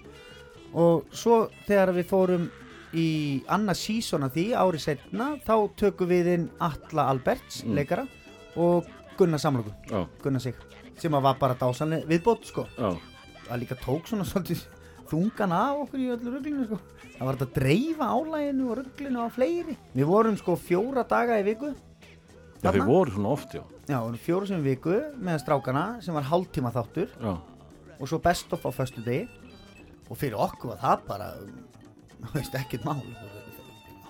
Og svo þegar við fórum í annað sísón af því árið setna þá tökum við inn Alla Alberts, Mm. leikara og Gunnar Samlokur, Já, Gunnar Sig sem var bara dásanlega viðbót sko. Já, það líka tók svona svolítið þungan af okkur í öllu rugglinu sko. það var þetta að dreifa álæginu og rugglinu á fleiri. Við vorum sko fjóra daga í viku já þið voru svona oft, já. Já, við vorum fjóra sem viku með strákana sem var hálftíma þáttur. Já, og svo best of á föstu degi og fyrir okkur var það bara þú veist, ekkert mál.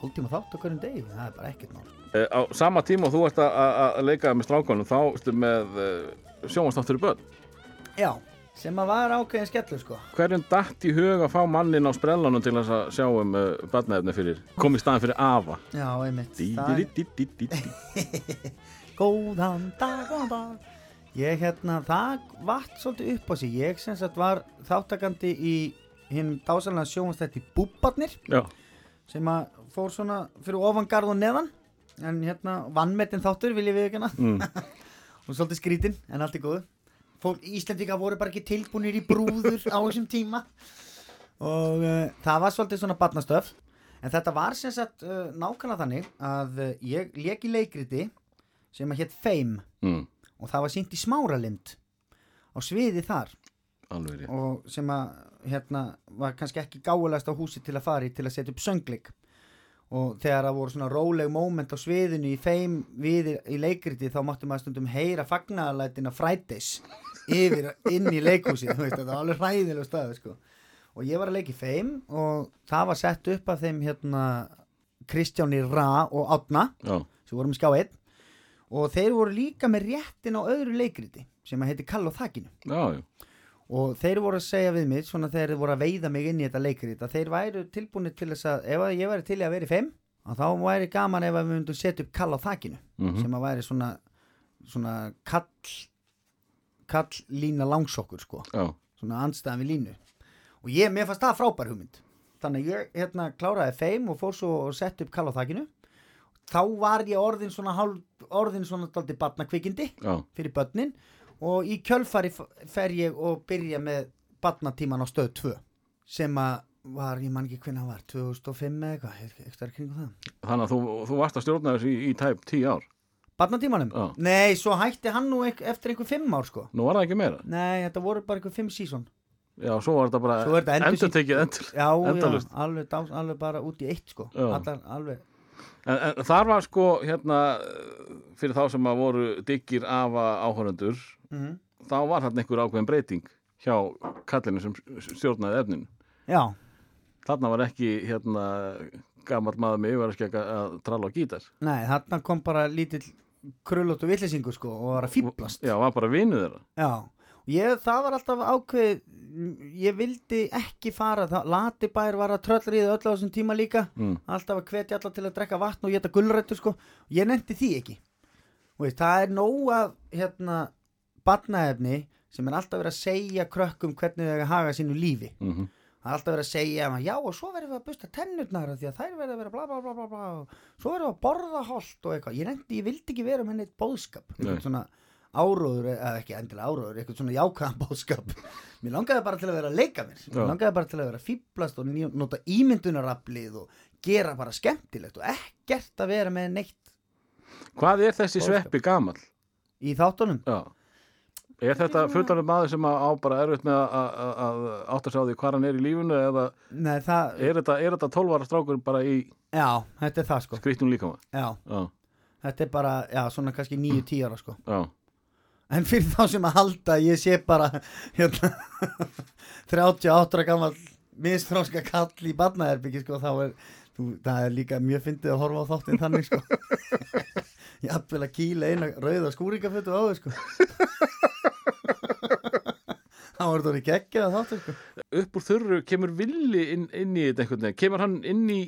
Hálftíma þátt á hverjum degi, það er bara ekkert mál á sama tíma og þú ert að- leika með strákanum þá ertu með uh, sjónvastáttur í börn. Já, sem að var ákveðin skellur sko. Hverjum datt í hug að fá mannin á sprellanum til að sjá um uh, barnaefni fyrir kom í staðin fyrir afa? Já, einmitt. Góðan dag, góðan dag. Ég hérna, það vatt svolítið upp á sig. Ég sem sagt var þáttakandi í hinn dásalega sjónastætti Búbarnir Já, sem að fór svona fyrir ofan garð og neðan en hérna vannmetinn þáttur vil ég við ekki hana? Mm. og svolítið skrítin en allt er góðu. Fólk Íslendinga voru bara ekki tilbúinir í brúður á þessum tíma. Og uh, það var svolítið svona barnastöf en þetta var sem sagt uh, nákvæmlega þannig að uh, ég lék í leikriti sem að hétt Fame. Mm. og það var sínt í smáralind á sviði þar. Alveg og sem að hérna var kannski ekki gáulegast á húsi til að fara í til að setja upp söngleik og þegar það voru svona róleg moment á sviðinu í þeim við í leikriti þá mátti maður stundum heyra fagnaðalætina Fridays yfir inn í leikhúsi þetta var alveg hræðilega staðu sko. og ég var að leika í þeim og það var sett upp af þeim hérna Kristjáni Ra og Átna Já, sem vorum í skjá 1 og þeir voru líka með réttin á öðru leikriti sem að heiti Kall á þakkinu já, já og þeir voru að segja við mig svona þeir voru að veiða mig inn í þetta leikrit að þeir væru tilbúinir til þess að ef ég væri til að vera í fimm að þá væri gaman ef við myndum setja upp kall á þakinu Mhm. sem að væri svona svona kall kall lína langsokkur sko. Já, svona andstæðan við línu. Og ég, mér fannst það frábær hugmynd. Þannig að ég hérna kláraði feim og fór svo og sett upp kall á þakinu. Þá var ég orðin svona hálf, orðin svona daldi barnakvikindi já, fyrir börnin og í kjölfari fer ég og byrja með barnatíman á stöð 2 sem að var, ég man ekki hvernig það var 2005 eða eitthvað, þannig að þú, þú varst að stjórna þessu í, í tæp tíu ár. Barnatímanum? Já. Nei, svo hætti hann nú eit- eftir einhver 5 ár sko. Nú var það ekki meira? Nei, þetta voru bara einhver 5 sísón Já, svo var þetta bara endur tekið endur Já, já, alveg, alveg bara út í eitt sko. Allar, alveg en, en þar var sko hérna fyrir þá sem að voru diggir afa áhörundur mm þá var þarna einhver ákveðin breyting hjá kallinu sem stjórnaði efnin Já, þarna var ekki hérna gammal maður með yfirvarskjaka að tralla á gítar. Nei, þarna kom bara lítill krullóttu villisingu sko og var að fýblast Já, var bara vinuð þeirra. Já, ég, það var alltaf ákveð ég vildi ekki fara það, Latibær var að tröllriða öll á þessum tíma líka. Mm. alltaf að hvetja alla til að drekka vatn og geta gulrættur sko, ég nefndi því ekki. Veist, það er nóg að hérna, barnaefni sem er alltaf verið að segja krökkum hvernig þau eiga að haga sínu lífi. Mm það er alltaf verið að segja já og svo verðum við að busta tennurnar af því að þær verða að vera bla bla bla bla bla og svo verðum við að borða holt og eitthvað. Ég nefndi, ég vildi ekki vera með neitt bóðskap Nei. svona áróður eða ekki endilega áróður, eitthvað svona jákvæðan bóðskap mér langaði bara til að vera að leika mér. Mér langaði bara til að vera að fýblast og nota ímyndunaraflið og gera bara skemmtilegt og ekkert að vera með neitt. Hvað er þessi Boðskap. sveppi gamall? í þáttunum? Já. Er þetta fullanum maður sem á bara erfitt með að- að að átta sig á því hvað hann er í lífunu eða Nei, það, er þetta, þetta 12 ára strákur bara í já, þetta er það sko. skrýttum líkama? já, Já, þetta er bara, já, svona kannski 9-10 ára sko. Já, En fyrir þá sem að halda ég sé bara hérna 38 ára gammal misfráska kall í barnaherbyggi sko það er líka mjög fyndið að horfa á þáttinn þannig sko. Jafnvel að kýla eina rauða skúringafötu á þau sko. Það voru þetta geggjað þáttur sko. Upp úr þurru kemur villi inn, inn í þetta einhvern veginn. Kemur hann inn í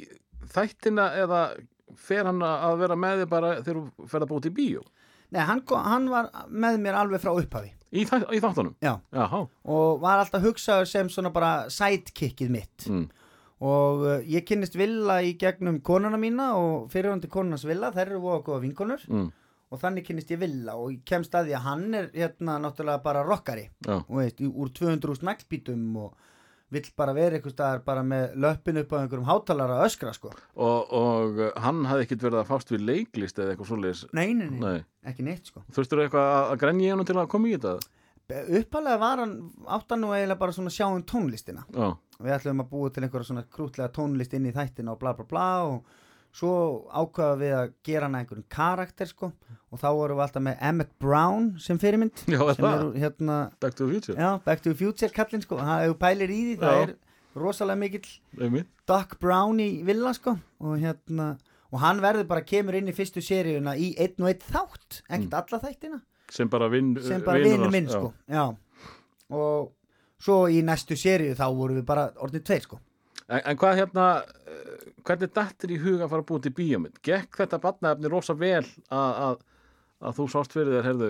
þættina eða fer hann að vera með þig bara þegar þú fer að búið til bíó Nei, hann, hann var með mér alveg frá upphafi. Í, þæ, í þáttunum? Já, Jáhá, og var alltaf hugsaður sem svona bara sidekickið mitt. Mm. og uh, ég kynnist Villa í gegnum konuna mína og fyrirhandi konunans Villa, þær eru voða góða vinkonur. Mm. og þannig kynnist ég Villa og ég kemst að því að hann er hérna náttúrulega bara rockari. Já, og veist, úr 200 naglbítum og vill bara vera eitthvað staðar bara með löppin upp á einhverjum hátalara öskra sko. Og, og uh, hann hafði ekkit verið að fást við leiklist eða eitthvað svoleiðis? Nei, nei, nei, Nei, ekki neitt sko. Þurftur þú eitthvað að, grenja hann til að koma í þetta? uppalega var hann áttan nú eiginlega bara svona að sjá um tónlistina. Já, við ætlum að búa til einhverja svona krútlega tónlist inn í þættina og bla bla bla og svo ákvaða við að gera hann að einhverjum karakter sko og þá vorum við alltaf með Emmett Brown sem fyrirmynd já sem það, er hérna, Back to the Future. Já, Back to the Future kallinn sko, það ef þú pælir í því það Já. er, rosalega mikill Doc Brown í villa sko og hérna og hann verður bara kemur inn í fyrstu seríuna í einn og einn þátt ekkert alla þættina. Sem bara vinn sem bara vinur minn sko já. og svo í næstu seríu þá vorum við bara orðin tveir sko En, en hvað hérna, eh, hvernig dattir í huga að fara að búa til bíómynd? Gekk þetta barnaefni rosa vel að, að, að þú sást fyrir þér, herðu,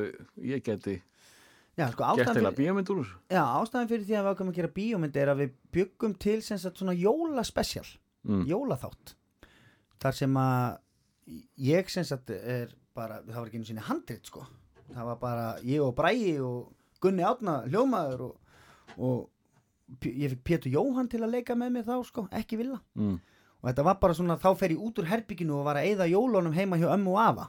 ég geti já, sko, heila fyrir, bíómynd úr já, ástæðan fyrir því að við ákveðum að gera bíómynd er að við byggum til sem sagt svona jólaspecial Mm. jólaþátt þar sem að ég sem sagt er bara, það var ekki einu sinni handrit sko það var bara ég og Bræi og Gunni Átna hljómaður og, og ég fikk Pétur Jóhann til að leika með mér þá sko, ekki vilja Mm. og þetta var bara svona, þá fer ég út úr herbygginu og var að eyða jólunum heima hjá ömmu og afa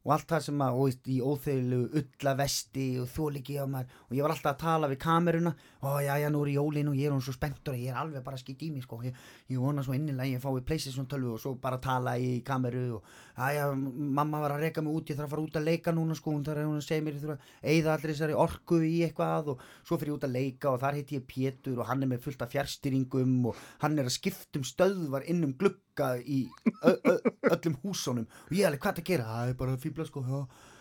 og allt það sem að, og í óþegilu ulla vesti og þóliki maður. Og ég var alltaf að tala við kameruna. Og já, já, nú er jólin og ég er hún svo spenntur og ég er alveg bara skitt í mig, sko. Ég, ég vona svo innilega ég fái PlayStation 12 og svo bara tala í kameru og já, já, mamma var að reka mig út ég þarf að fara út að leika núna, sko. Hún þarf að segja mér, ég þarf að eyða allir þessari orku í eitthvað og svo fyrir ég út að leika og þar heiti ég Pétur og hann er með fullt af fjärstyringum og hann er að skiptum stöðvar inn um glugga í öllum húsunum. Og ég er alveg hvað er að gera, það er bara fýbla sko, já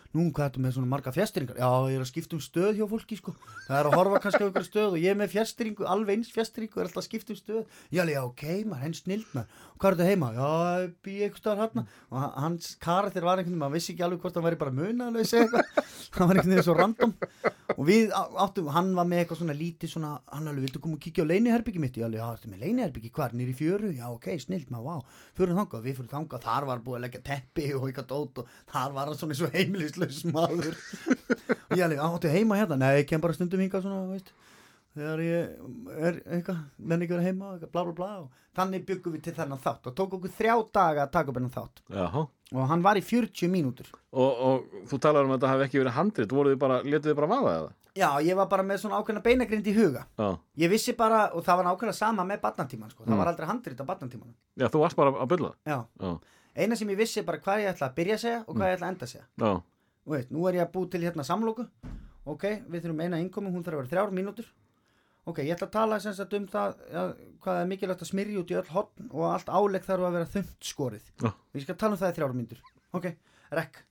Nú, hvað er þetta með svona marga fjärstyringar? Já, ég er að skipta um stöð hjá fólki, sko. Það er að horfa kannski á ykkur stöð og ég er með fjärstyringu, alveg eins fjärstyringu, er alltaf að skipta um stöð. Já, já, ok, maður, henn snild maður. Hvað er þetta heima? Já, ég bý eitthvað staðar hérna. Og hans karakter var einhvern veginn, maður vissi ekki alveg hvort hann væri bara eitthvað. hann var einhvern veginn svo random. Og við áttum, hann var með eitthvað svona lítið svona, hann alveg, viltu koma og kíkja á leiniherbyggi mitt? Já, þetta með leiniherbyggi, hvar, nýri fjöru? Já, ok, snild maður, vá. Fyrir þangað, við fyrir þangað, þar var búið að leggja teppi og eitthvað dót og þar var hann svona eins og heimilislaus maður og ég alveg, áttu heima hérna nei, ég kem bara stundum hingað svona, veist þegar ég er eitthvað menn ekki vera heima, bla bla bla og þannig byggum við til þennan þátt og tók okkur þrjá daga að taka upp hennan þátt Jaha. og hann var í 40 mínútur Og, og þú talar um að þetta hafi ekki verið handrit, voruð þið bara, letuð þið bara vaða eða? já, ég var bara með svona ákveðna beinagrind í huga Já. ég vissi bara, og það var ákveðna sama með barnatíman sko. Mm. það var aldrei handrit á barnatímanum Já, þú varst bara að bylla. já, Já. eina sem ég vissi bara hvað ég ætla að byrja að segja og hvað ég ætla að enda að segja Já. Og veit, nú er ég að bú til hérna samlóku ok, við þurfum eina innkomi, hún þarf að vera þrjár mínútur. Ok, ég ætla að tala sem sagt um það ja, hvað er mikilvægt að smyrja út í öll hotn og allt álegg þarf að vera þunnt skorið. Já. við skal tala um það í þrjár mínútur. Ok, rekk,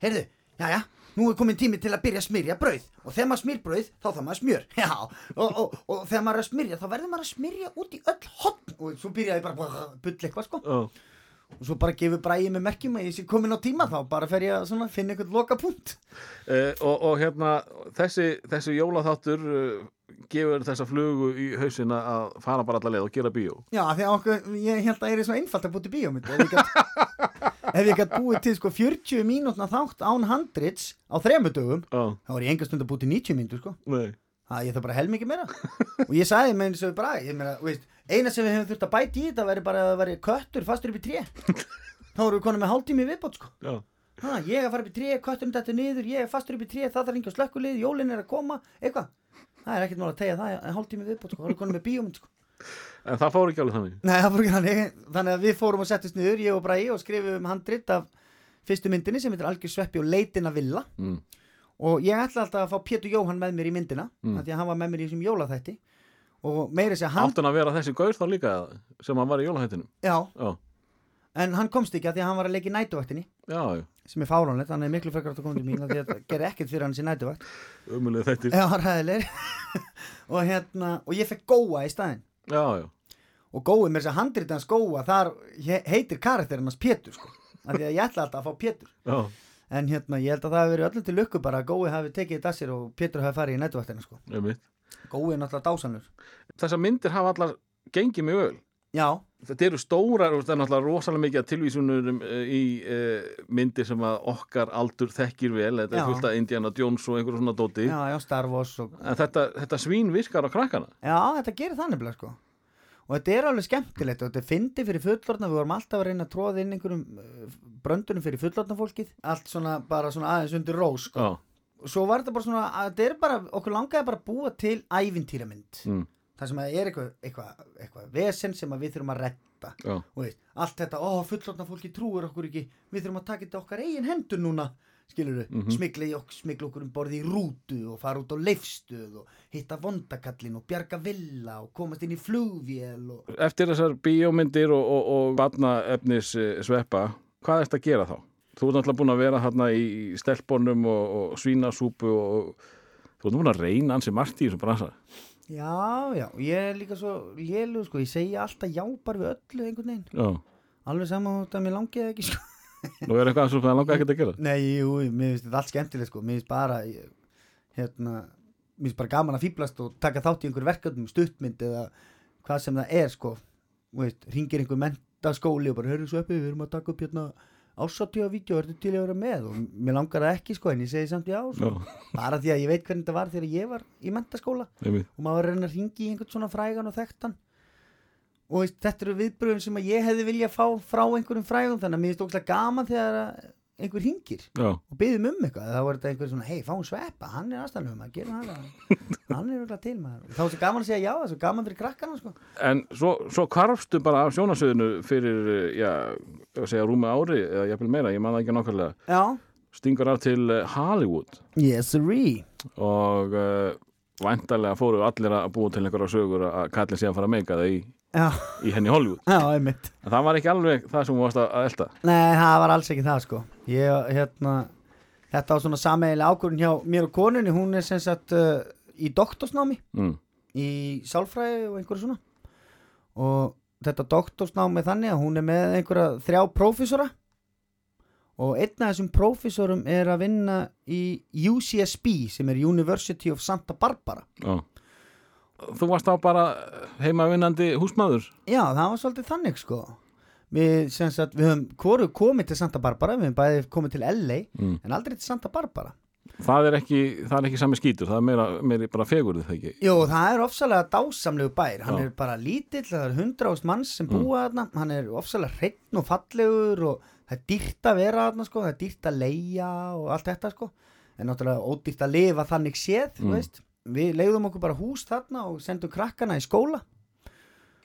heyrðu já, já, nú er komin tími til að byrja að smyrja brauð. Og þegar maður smyr brauð, þá þarf maður smjör. Já, og, og, og þegar maður er að smyrja þá verður maður að smyrja út í öll hotn og svo byrjaði ég bara að bull eitthvað sko. Já. Og svo bara gefur bræði með merkjum að ég sé komin á tíma þá bara fer ég að svona finna einhvern loka punkt Uh, og, og hérna, þessi, þessi jólaþáttur uh, gefur þessa flugu í hausina að fara bara alla leið og gera bíó. Já, því að okkur, ég held að það er svo einfalt að búti ég gat, ef ég gat búið til sko 40 mínútna þátt án handrits á þremu dögum, Já. þá var ég enga stund að búið til 90 mínútur sko, Nei. það ég það bara helmingi meira og ég sagði með eins og bara, ég meina, veist eina sem við hefum þurft að bæta í þetta væri bara að það væri köttur fastur upp í tré þá erum við konum með hálftími viðbót sko Já. ha, ég er að fara upp í tré, kötturinn þetta niður ég er fastur upp í tré, það þarf ekki að slökkulið jólin er að koma, eitthvað það er ekkert mál að tegja það en hálftími viðbót sko, þá erum við konum með bíómynd sko En það fór ekki alveg þannig. Nei, það fór ekki þannig. Þannig að við fórum og settist niður, ég og Bræði, og skrifum handrit af fyrstu myndinni sem heitir Algjör Sveppi og Leitin að Villa. Mm. Og ég ætla alltaf að fá Pétur Jóhann með mér í myndina, mm. því að hann var með mér í þessum jólaþætti. Og meiri sér hann, Átti hann að vera þessi gaur þá líka sem hann var í jólahættinu. já, Já. en hann komst ekki að því að hann var að leika í nætuvættinni, Já, sem er fáránlegt, hann er miklu frekar að koma til mín, því að það gerir ekkert fyrir hann sem nætuvætt. Já, ræðilegir. og hérna, og ég fekk góa í staðinn. Já, já. Og gói, mér sér handrit hans góa, þar he- heitir karakterinn hans Pétur, sko. Af því að ég ætla alltaf að fá Pétur. Já. En hérna, ég held að það hefur verið öllum til lukku bara að Gói hafi tekið þetta að sér og Pétur hafi farið í nætuvaktina sko. Gói er náttúrulega dásanur. Þessar myndir hafa allar gengið mjög vel. Já, Þetta eru stórar og þetta er náttúrulega rosalega mikið af tilvísunurum uh, í uh, myndir sem að okkar aldur þekkir vel. Þetta Já. er fullt af Indiana Jones og einhverjum svona dóti. já, já, Star Wars og... En þetta, þetta svín virkar á krakkana. Já, þetta gerir þannig bleið sko. Og þetta er alveg skemmtilegt og þetta fyndi fyrir fullorðna, við vorum alltaf að reyna að tróða inn einhverjum uh, bröndunum fyrir fullorðna fólkið. Allt svona, bara svona aðeins undir rós sko. Já. Svo var þetta bara svona, þetta er bara, okkur langaði bara að búa til ævintýramynd. Mm. Það sem að er eitthvað, eitthvað, eitthvað vesen sem við þurfum að redda. Já. og veist, allt þetta, ó, fullorðna fólki trúir okkur ekki við þurfum að taka þetta okkar eigin hendur núna skilur við, Mhm. smikla, í ok- smikla okkur um borði í rútu og fara út á leifstuð og hitta vondakallin og bjarga villa og komast inn í flugvél og Eftir þessar bíómyndir og, og, og barnaefnis sveppa, hvað ertu að gera þá? Þú ert náttúrulega búin að vera hérna í stelpunum og, og svínasúpu og þú ert búin að reyna ansi margt í þessum bransa. já, já, ég er líka svo lélu, sko, ég segja alltaf já bara við öllu einhvern veginn, Já, alveg saman að mér langi það ekki, sko. Nú er eitthvað sem það langar ekkert að gera. Nei, jú, mér finnst þetta allt skemmtilegt sko, mér finnst bara ég, hérna, mér finnst bara gaman að fýblast og taka þátt í einhver verkefnum, stuttmynd eða hvað sem það er sko. Veist, ringir einhver mentaskóli og bara hörðu svo uppi, við erum að taka upp hérna ásatíða vídeo, ertu til að vera með? Og mér langar það ekki sko, en ég segi samt já, sko. bara því að ég veit hvernig þetta var þegar ég var í mentaskóla og maður var að reyna að ringi í einhvern svona frægan og þekktan. Og þetta eru viðbröðum sem ég hefði vilja fá frá einhverjum frægum. Þannig að mér finnst ógslag gaman þegar einhver ringir Já, og byggðum um eitthvað þá var þetta einhver svona, hei, fáum sveppa, hann er aðstæðanlegum að gera hann hann er eitthvað til maður. Þá er svo gaman að segja já, það er svo gaman fyrir krakkana sko. en svo, svo karfstu bara af sjónasöðinu fyrir, eh, já, segja rúmi ári eða jafnvel meira, ég man það ekki nákvæmlega, já, stingur af til eh, Hollywood. Yes sirree. Og uh, væntalega fóru allir að búa til einhverja sögur að kallin sé að fara að meika það í, já, í henni Hollywood. já, einmitt En það var ekki alveg það sem þú varst að elta. nei, það var alls ekki það sko ég, hérna þetta var svona sameigilega ákvörðun hjá mér og konunni hún er sem sagt uh, í doktorsnámi Mm. í sálfræði og einhverju svona og þetta doktorsnám er þannig að hún er með einhverja þrjá prófessora og einn af þessum prófessorum er að vinna í UCSB sem er University of Santa Barbara Já. Þú varst á bara heimavinnandi húsmaður. já það var svolítið þannig sko við, sagt, við höfum hvoru komið til Santa Barbara við höfum bæði komið til LA Mm. en aldrei til Santa Barbara Það er ekki, það er ekki sami skítur, það er meira, meira bara fegurðið það ekki. Jú, það er ofsalega dásamlegu bær hann Já. er bara lítill, það er hundra ást manns sem búa þarna, hann er ofsalega hreinn og fallegur og það er dýrt að vera þarna sko, það er dýrt að leia og allt þetta sko, en náttúrulega ódýrt að lifa þannig séð, þú Mm. veist við leiðum okkur bara hús þarna og sendum krakkana í skóla.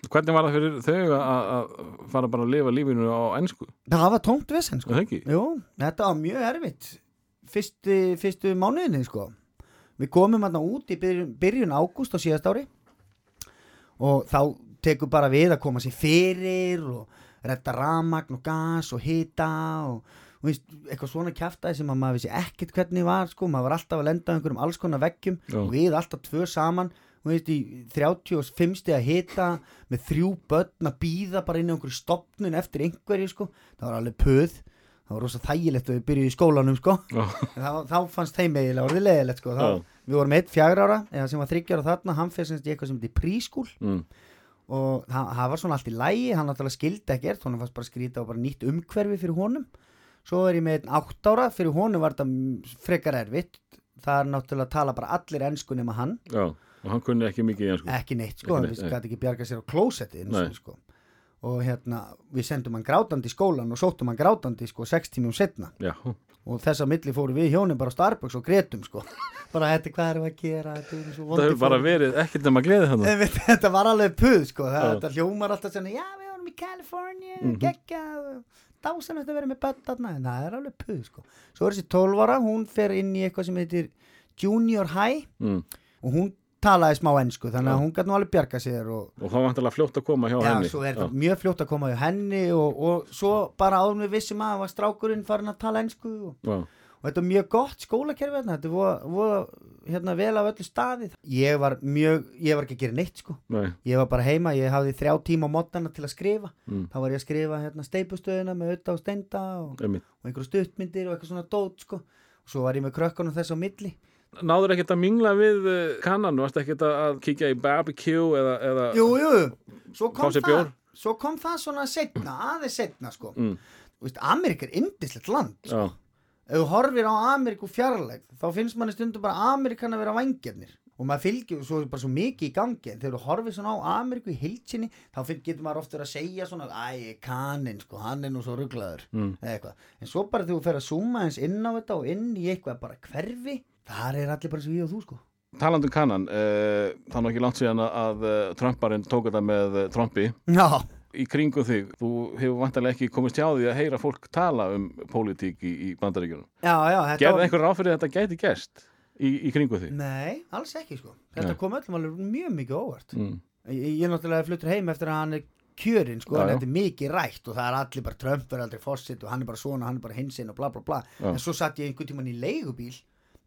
Hvernig var það fyrir þau að, fara bara að lifa lífinu á ennsku? það var tómt vesen sko. Þetta var mjög erfitt fyrstu, fyrstu mánuðinni sko. Við komum hérna út í byrjun, byrjun ágúst á síðast ári og þá tekur bara við að koma sér fyrir og redda ramagn og gas og hita og veist, eitthvað svona kjaftaði sem að maður vissi ekkert hvernig var sko, maður var alltaf að lenda á einhverjum alls konar veggjum Já. og við alltaf tvö saman. Veist, í 35 stið að hita með þrjú börn að býða bara inn í einhverju stopnun eftir einhverju sko, það var alveg puð. Það var rosa þægilegt að við byrjuði í skólanum sko. Þá, þá fannst þeim eiginlega orðið leðilegt sko. Við vorum eitt fjagra ára eða sem var þryggja ára þarna, hann fyrir semst í eitthvað sem heitir prískúl Mm. og það, var svona allt í lægi, hann náttúrulega skildi ekkert honum fannst bara skrýta og bara nýtt umhverfi fyrir honum svo er ég með einn átt ára fyrir honum var þetta frekar erfitt það er náttúrulega að tala bara allir ennsku nema hann Já, og hann kunni ekki mikið ennsku. ekki neitt sko, hann vissi ekki bjarga sér á klósetti sko. og hérna við sendum hann grátandi í skólan og sóttum hann grátandi sko sex tímum setna Já, og þess að milli fóru við hjónin bara á Starbucks og gretum sko bara þetta hvað erum við að gera er það hefur bara fólk." verið ekkert nema gleði. Einmitt, þetta var alveg puð sko það, þetta hljómar alltaf svona já við vorum í California, mm. -hmm. Geggjað dásan eftir að vera með börn þarna en það er alveg puð sko svo er þessi 12 ára, hún fer inn í eitthvað sem heitir Junior High Mm. og hún talaði smá ennsku þannig að hún gæti nú alveg bjarga sér og Og þá var vantilega fljótt að koma hjá já, henni. svo er þetta mjög fljótt að koma hjá henni og, og svo bara áður við vissum að var strákurinn farin að tala ennsku og. Og þetta er mjög gott skólakerfi hérna, þetta er voða, hérna, vel af öllu staðið. Ég var mjög, ég var ekki að gera neitt sko. Nei, ég var bara heima, ég hafði þrjá tíma á mótana til að skrifa, Mm. þá var ég að skrifa hérna, steipustöðuna með auðvitað og steinda og, og einhverju stuttmyndir og eitthvað svona dót sko. og svo var ég með krökkunum þess á milli. Náður ekkert að mingla við uh, kannan, varst ekkert að, kíkja í barbecue eða, eða jú, jú, svo kom það svo kom það svona setna, aðeins setna sko. Mm. Amerika er indislegt land Já, ef þú horfir á Ameriku fjarlæg þá finnst manni stundum bara Amerikan að vera vangjarnir og maður fylgjur svo svo mikið í gangi. Þegar þú horfir svona á Ameriku í heilsinni þá getur maður ofta að segja svona æ, kaninn sko, hann er nú svo rugglaður Mm. eða eitthvað, en svo bara þegar þú fer að zooma eins inn á þetta og inn í eitthvað bara hverfi þar er allir bara svo ég og þú sko. Talandi um kannan, uh, er nú ekki langt síðan að, að uh, Trumparinn tók þetta með uh, Trumpi. Já, í kringum þig, þú hefur vantarlega ekki komist hjá því að heyra fólk tala um pólitík í, í bandaríkjunum. Já, já, þetta Gerði einhver ráð fyrir að þetta gæti gerst í, í kringum þig? Nei, alls ekki sko Þetta Nei. kom öllum alveg mjög mikið óvart Mm. Ég, ég náttúrulega fluttur heim eftir að hann er kjörinn sko, Já, en þetta er mikið rætt og það er allir bara Trump er aldrei fórsitt og hann er bara svona, hann er bara hinsinn og bla bla bla Já. en svo satt ég einhvern tímann í leigubíl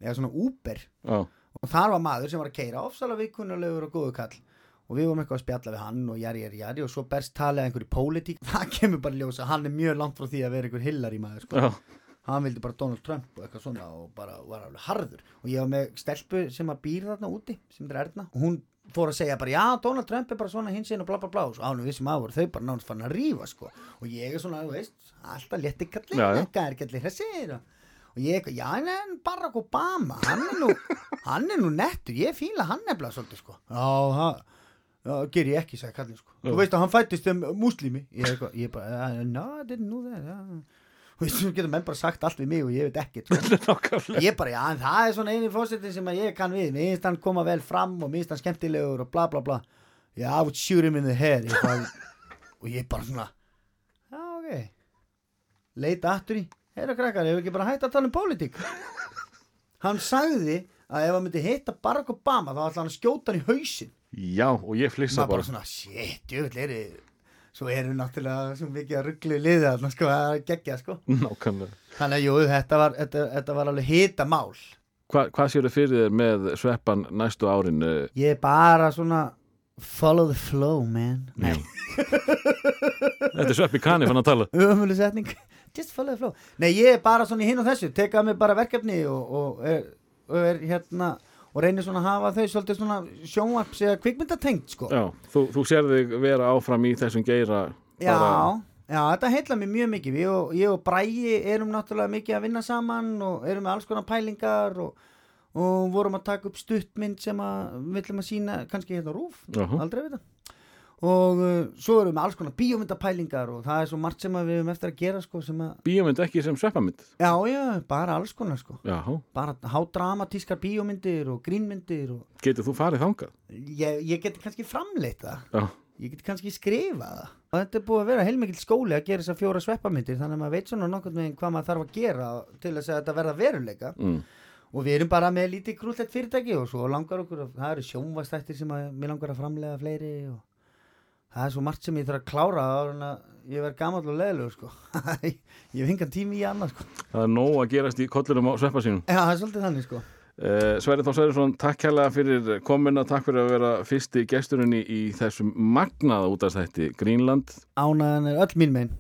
eða svona Uber Já, og þar var maður sem var að keira ofsalega vikunnulegur og góðu kall og við vorum eitthvað að spjalla við hann og jari, jari, jari og svo berst talið einhverju pólitík það kemur bara í ljós að hann er mjög langt frá því að vera einhver hillari maður sko. hann vildi bara Donald Trump og eitthvað svona og bara var alveg harður. Og ég var með stelpu sem að býr þarna úti sem er Erna. Og hún fór að segja bara já Donald Trump er bara svona hins einn og bla bla bla. Og ánum við sem aðvoru þau bara náttúrulega fann að rífa sko. Og ég er svona, þú veist, alltaf létti kallir eitthvað er kallir hressir og, ég já en Barack Obama hann er nú, hann er nú nettur. Ég fíla hann nefnilega svolítið sko. Já, það Já, ger ég ekki, sagði kallinn sko. Þú veist að hann fættist um muslimi. Ég, ég bara, uh, no, I didn't know that. Þú veist, þú getur menn bara sagt allt við mig og ég veit ekkert. Sko. Ég bara, já, en það er svona eini fórsetin sem ég kann við. Mér finnst hann koma vel fram og mér finnst hann skemmtilegur og bla bla bla. Já, I would shoot him in the head. Ég bara, og ég bara svona, já, ok. Leita aftur í. Heyra krakkar, hefur ekki bara hægt að tala um pólitík? Hann sagði að ef hann myndi hitta Barack Obama þá ætla hann að skjóta hann í hausinn. Já, og ég flissa bara bara. svona, shit, djöfull er svo eru náttúrulega svo mikið að rugglu liða þarna, sko, það er geggja, sko. Nákvæmlega. þannig að jú, þetta var, þetta, þetta var alveg hita mál Hva, hvað séu þið fyrir þér með sveppan næstu árin? eh, ég er bara svona follow the flow, man. Þetta er sveppi kanni fann að tala. ömuleg setning. Just follow the flow, nei, ég er bara svona í hinn og þessu tekaði mig bara verkefni og, og, er, og er hérna og reynir svona að hafa þau svolítið svona sjónvarps eða kvikmyndatengt, sko Já, þú, þú sér þig vera áfram í þessum geira. Já, bara- já, þetta heitla mér mjög mikið við og, ég og Bræi erum náttúrulega mikið að vinna saman og erum með alls konar pælingar og, og vorum að taka upp stuttmynd sem að við ætlum að sína kannski hérna rúf, Jaha. aldrei við það og uh, svo erum við með alls konar bíómyndapælingar og það er svo margt sem við erum eftir að gera sko að, Bíómynd ekki sem sveppamynd. já, já, bara alls konar sko bara hádramatískar bíómyndir og grínmyndir og getur þú farið þangað? ég, ég geti kannski framleitt það Já, ég get kannski skrifað það og þetta er búið að vera heilmikill skóli að gera þessar fjóra sveppamyndir þannig að maður veit svona nokkurn veginn hvað maður þarf að gera til þess að þetta verða veruleika mm. og við erum bara með lítið krúllett fyrirtæki og svo langar okkur, að- það eru sjónvastættir sem að, mér langar að framlega fleiri og það er svo margt sem ég þarf að klára áður en ég verð gamall og leðilegur sko. ég hef hingan tími í annað sko. það er nóg að gerast í kollurum á sveppa sínum. Já, það er svolítið þannig sko. Uh, Sverri Þór Sverrisson, takk kærlega fyrir komuna, takk fyrir að vera fyrsti gesturinn í, í þessum magnaða útastætti Greenland. Ánæðan er öll mín megin